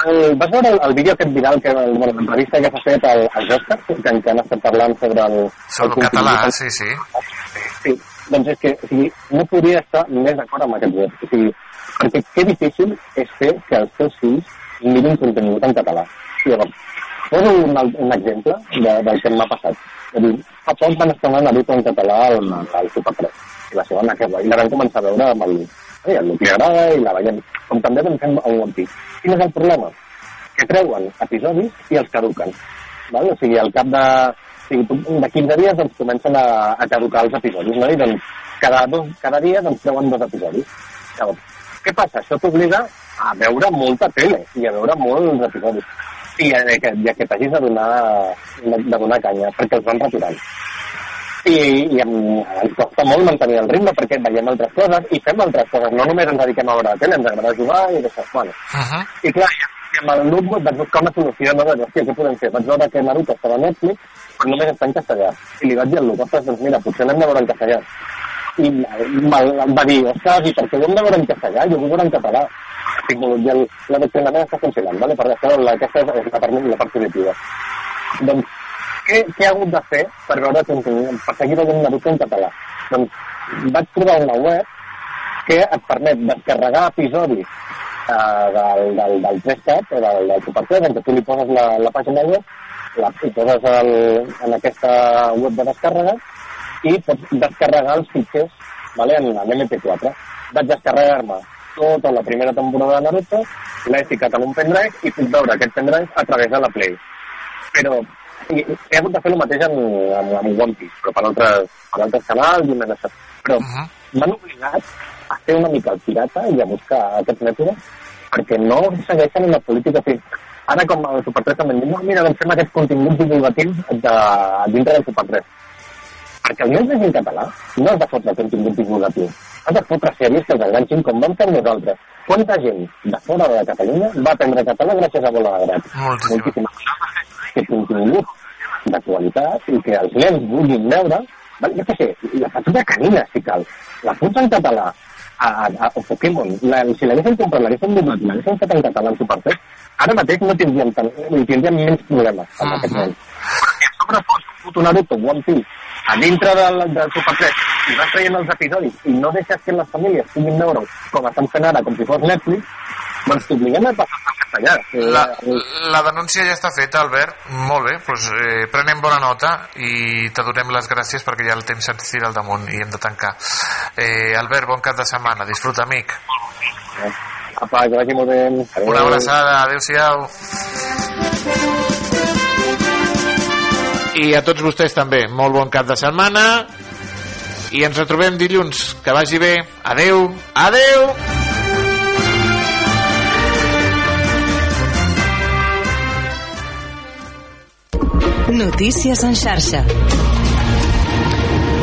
El, vas veure el, el vídeo aquest viral, que, el, bueno, l'entrevista que s'ha fet al, als Oscars, que, que han estat parlant sobre el... Sobre el català, sí, sí. Sí, doncs és que o sigui, no podria estar més d'acord amb aquest web. O sigui, perquè que difícil és fer que els teus fills mirin contingut en català. Llavors, poso un, un exemple de, del que m'ha passat. És dir, fa poc van estrenar Naruto en català al, al Super 3. I la seva que la vam començar a veure amb el, eh, el que agrada i la veiem. Com també vam fer el One Piece. Quin és el problema? Que treuen episodis i els caduquen. Val? O sigui, al cap de, o sigui, de 15 dies doncs, comencen a, a caducar els episodis, no? I doncs, cada, dos, cada dia doncs, treuen dos episodis. Llavors, què passa? Això t'obliga a veure molta tele i a veure molts episodis. I a, i a que t'hagis de donar, de donar canya, perquè els van retirant. I, i em, ens costa molt mantenir el ritme perquè veiem altres coses i fem altres coses, no només ens dediquem a veure la tele, ens agrada jugar i d'això. Bueno, Uh -huh. i clar, i, amb el Look vaig buscar una solució, no? Vaig, hòstia, què podem fer? Vaig veure que Naruto estava a Netflix, però només està en castellà. I li vaig dir al Luke, ostres, doncs mira, potser l'hem de veure en castellà. I em va dir, ostres, i per què ho hem de veure en castellà? Jo vull veure en català. I el, l'adoctrinament està funcionant, vale? per això la, aquesta és la part, la part positiva. Doncs, què, què he hagut de fer per veure contingut, per seguir veient Naruto en català? Doncs vaig trobar una web que et permet descarregar episodis eh, del, del, del 3CAT o del, del Super 3, en què tu li poses la, la pàgina web, la, i poses el, en aquesta web de descàrrega i pots descarregar els fitxers vale, en, en MP4. Vaig descarregar-me tota la primera temporada de Naruto, l'he ficat en un pendrive i puc veure aquest pendrive a través de la Play. Però i, he hagut de fer el mateix amb, amb, amb One Piece, però per altres, per altres canals i més això. Però m'han obligat a fer una mica el pirata i a buscar aquests mètodes perquè no segueixen una política que ara com el Super 3 també em diu, no, mira, doncs fem aquests continguts divulgatius de, dintre del Super 3 perquè el nens en català no has de fotre contingut divulgatiu has de fotre sèries que els enganxin com vam fer nosaltres quanta gent de fora de Catalunya va aprendre català gràcies a Bola de Grat moltíssima que contingut de qualitat i que els nens vulguin veure Vale, jo què sé, la patrulha canina, si cal. La fots en català a, a, a Pokémon. La, si l'haguessin comprat, l'haguessin doblat i l'haguessin fet en català en Super 3, ara mateix no tindríem, tant, ni tindríem menys problemes amb aquest nen. Perquè a sobre fos un puto Naruto, One Piece, a dintre del, del Super 3, i vas traient els episodis i no deixes que les famílies puguin veure com estan fent ara, com si fos Netflix, doncs t'obliguem a passar en castellà. La, la denúncia ja està feta, Albert. Molt bé, doncs, eh, prenem bona nota i te donem les gràcies perquè ja el temps se'ns tira al damunt i hem de tancar. Eh, Albert, bon cap de setmana. Disfruta, amic. Apa, que vagi molt bé. Una abraçada. Adéu-siau. I a tots vostès també, molt bon cap de setmana i ens retrobem dilluns. Que vagi bé. Adeu. Adeu. Notícies en xarxa.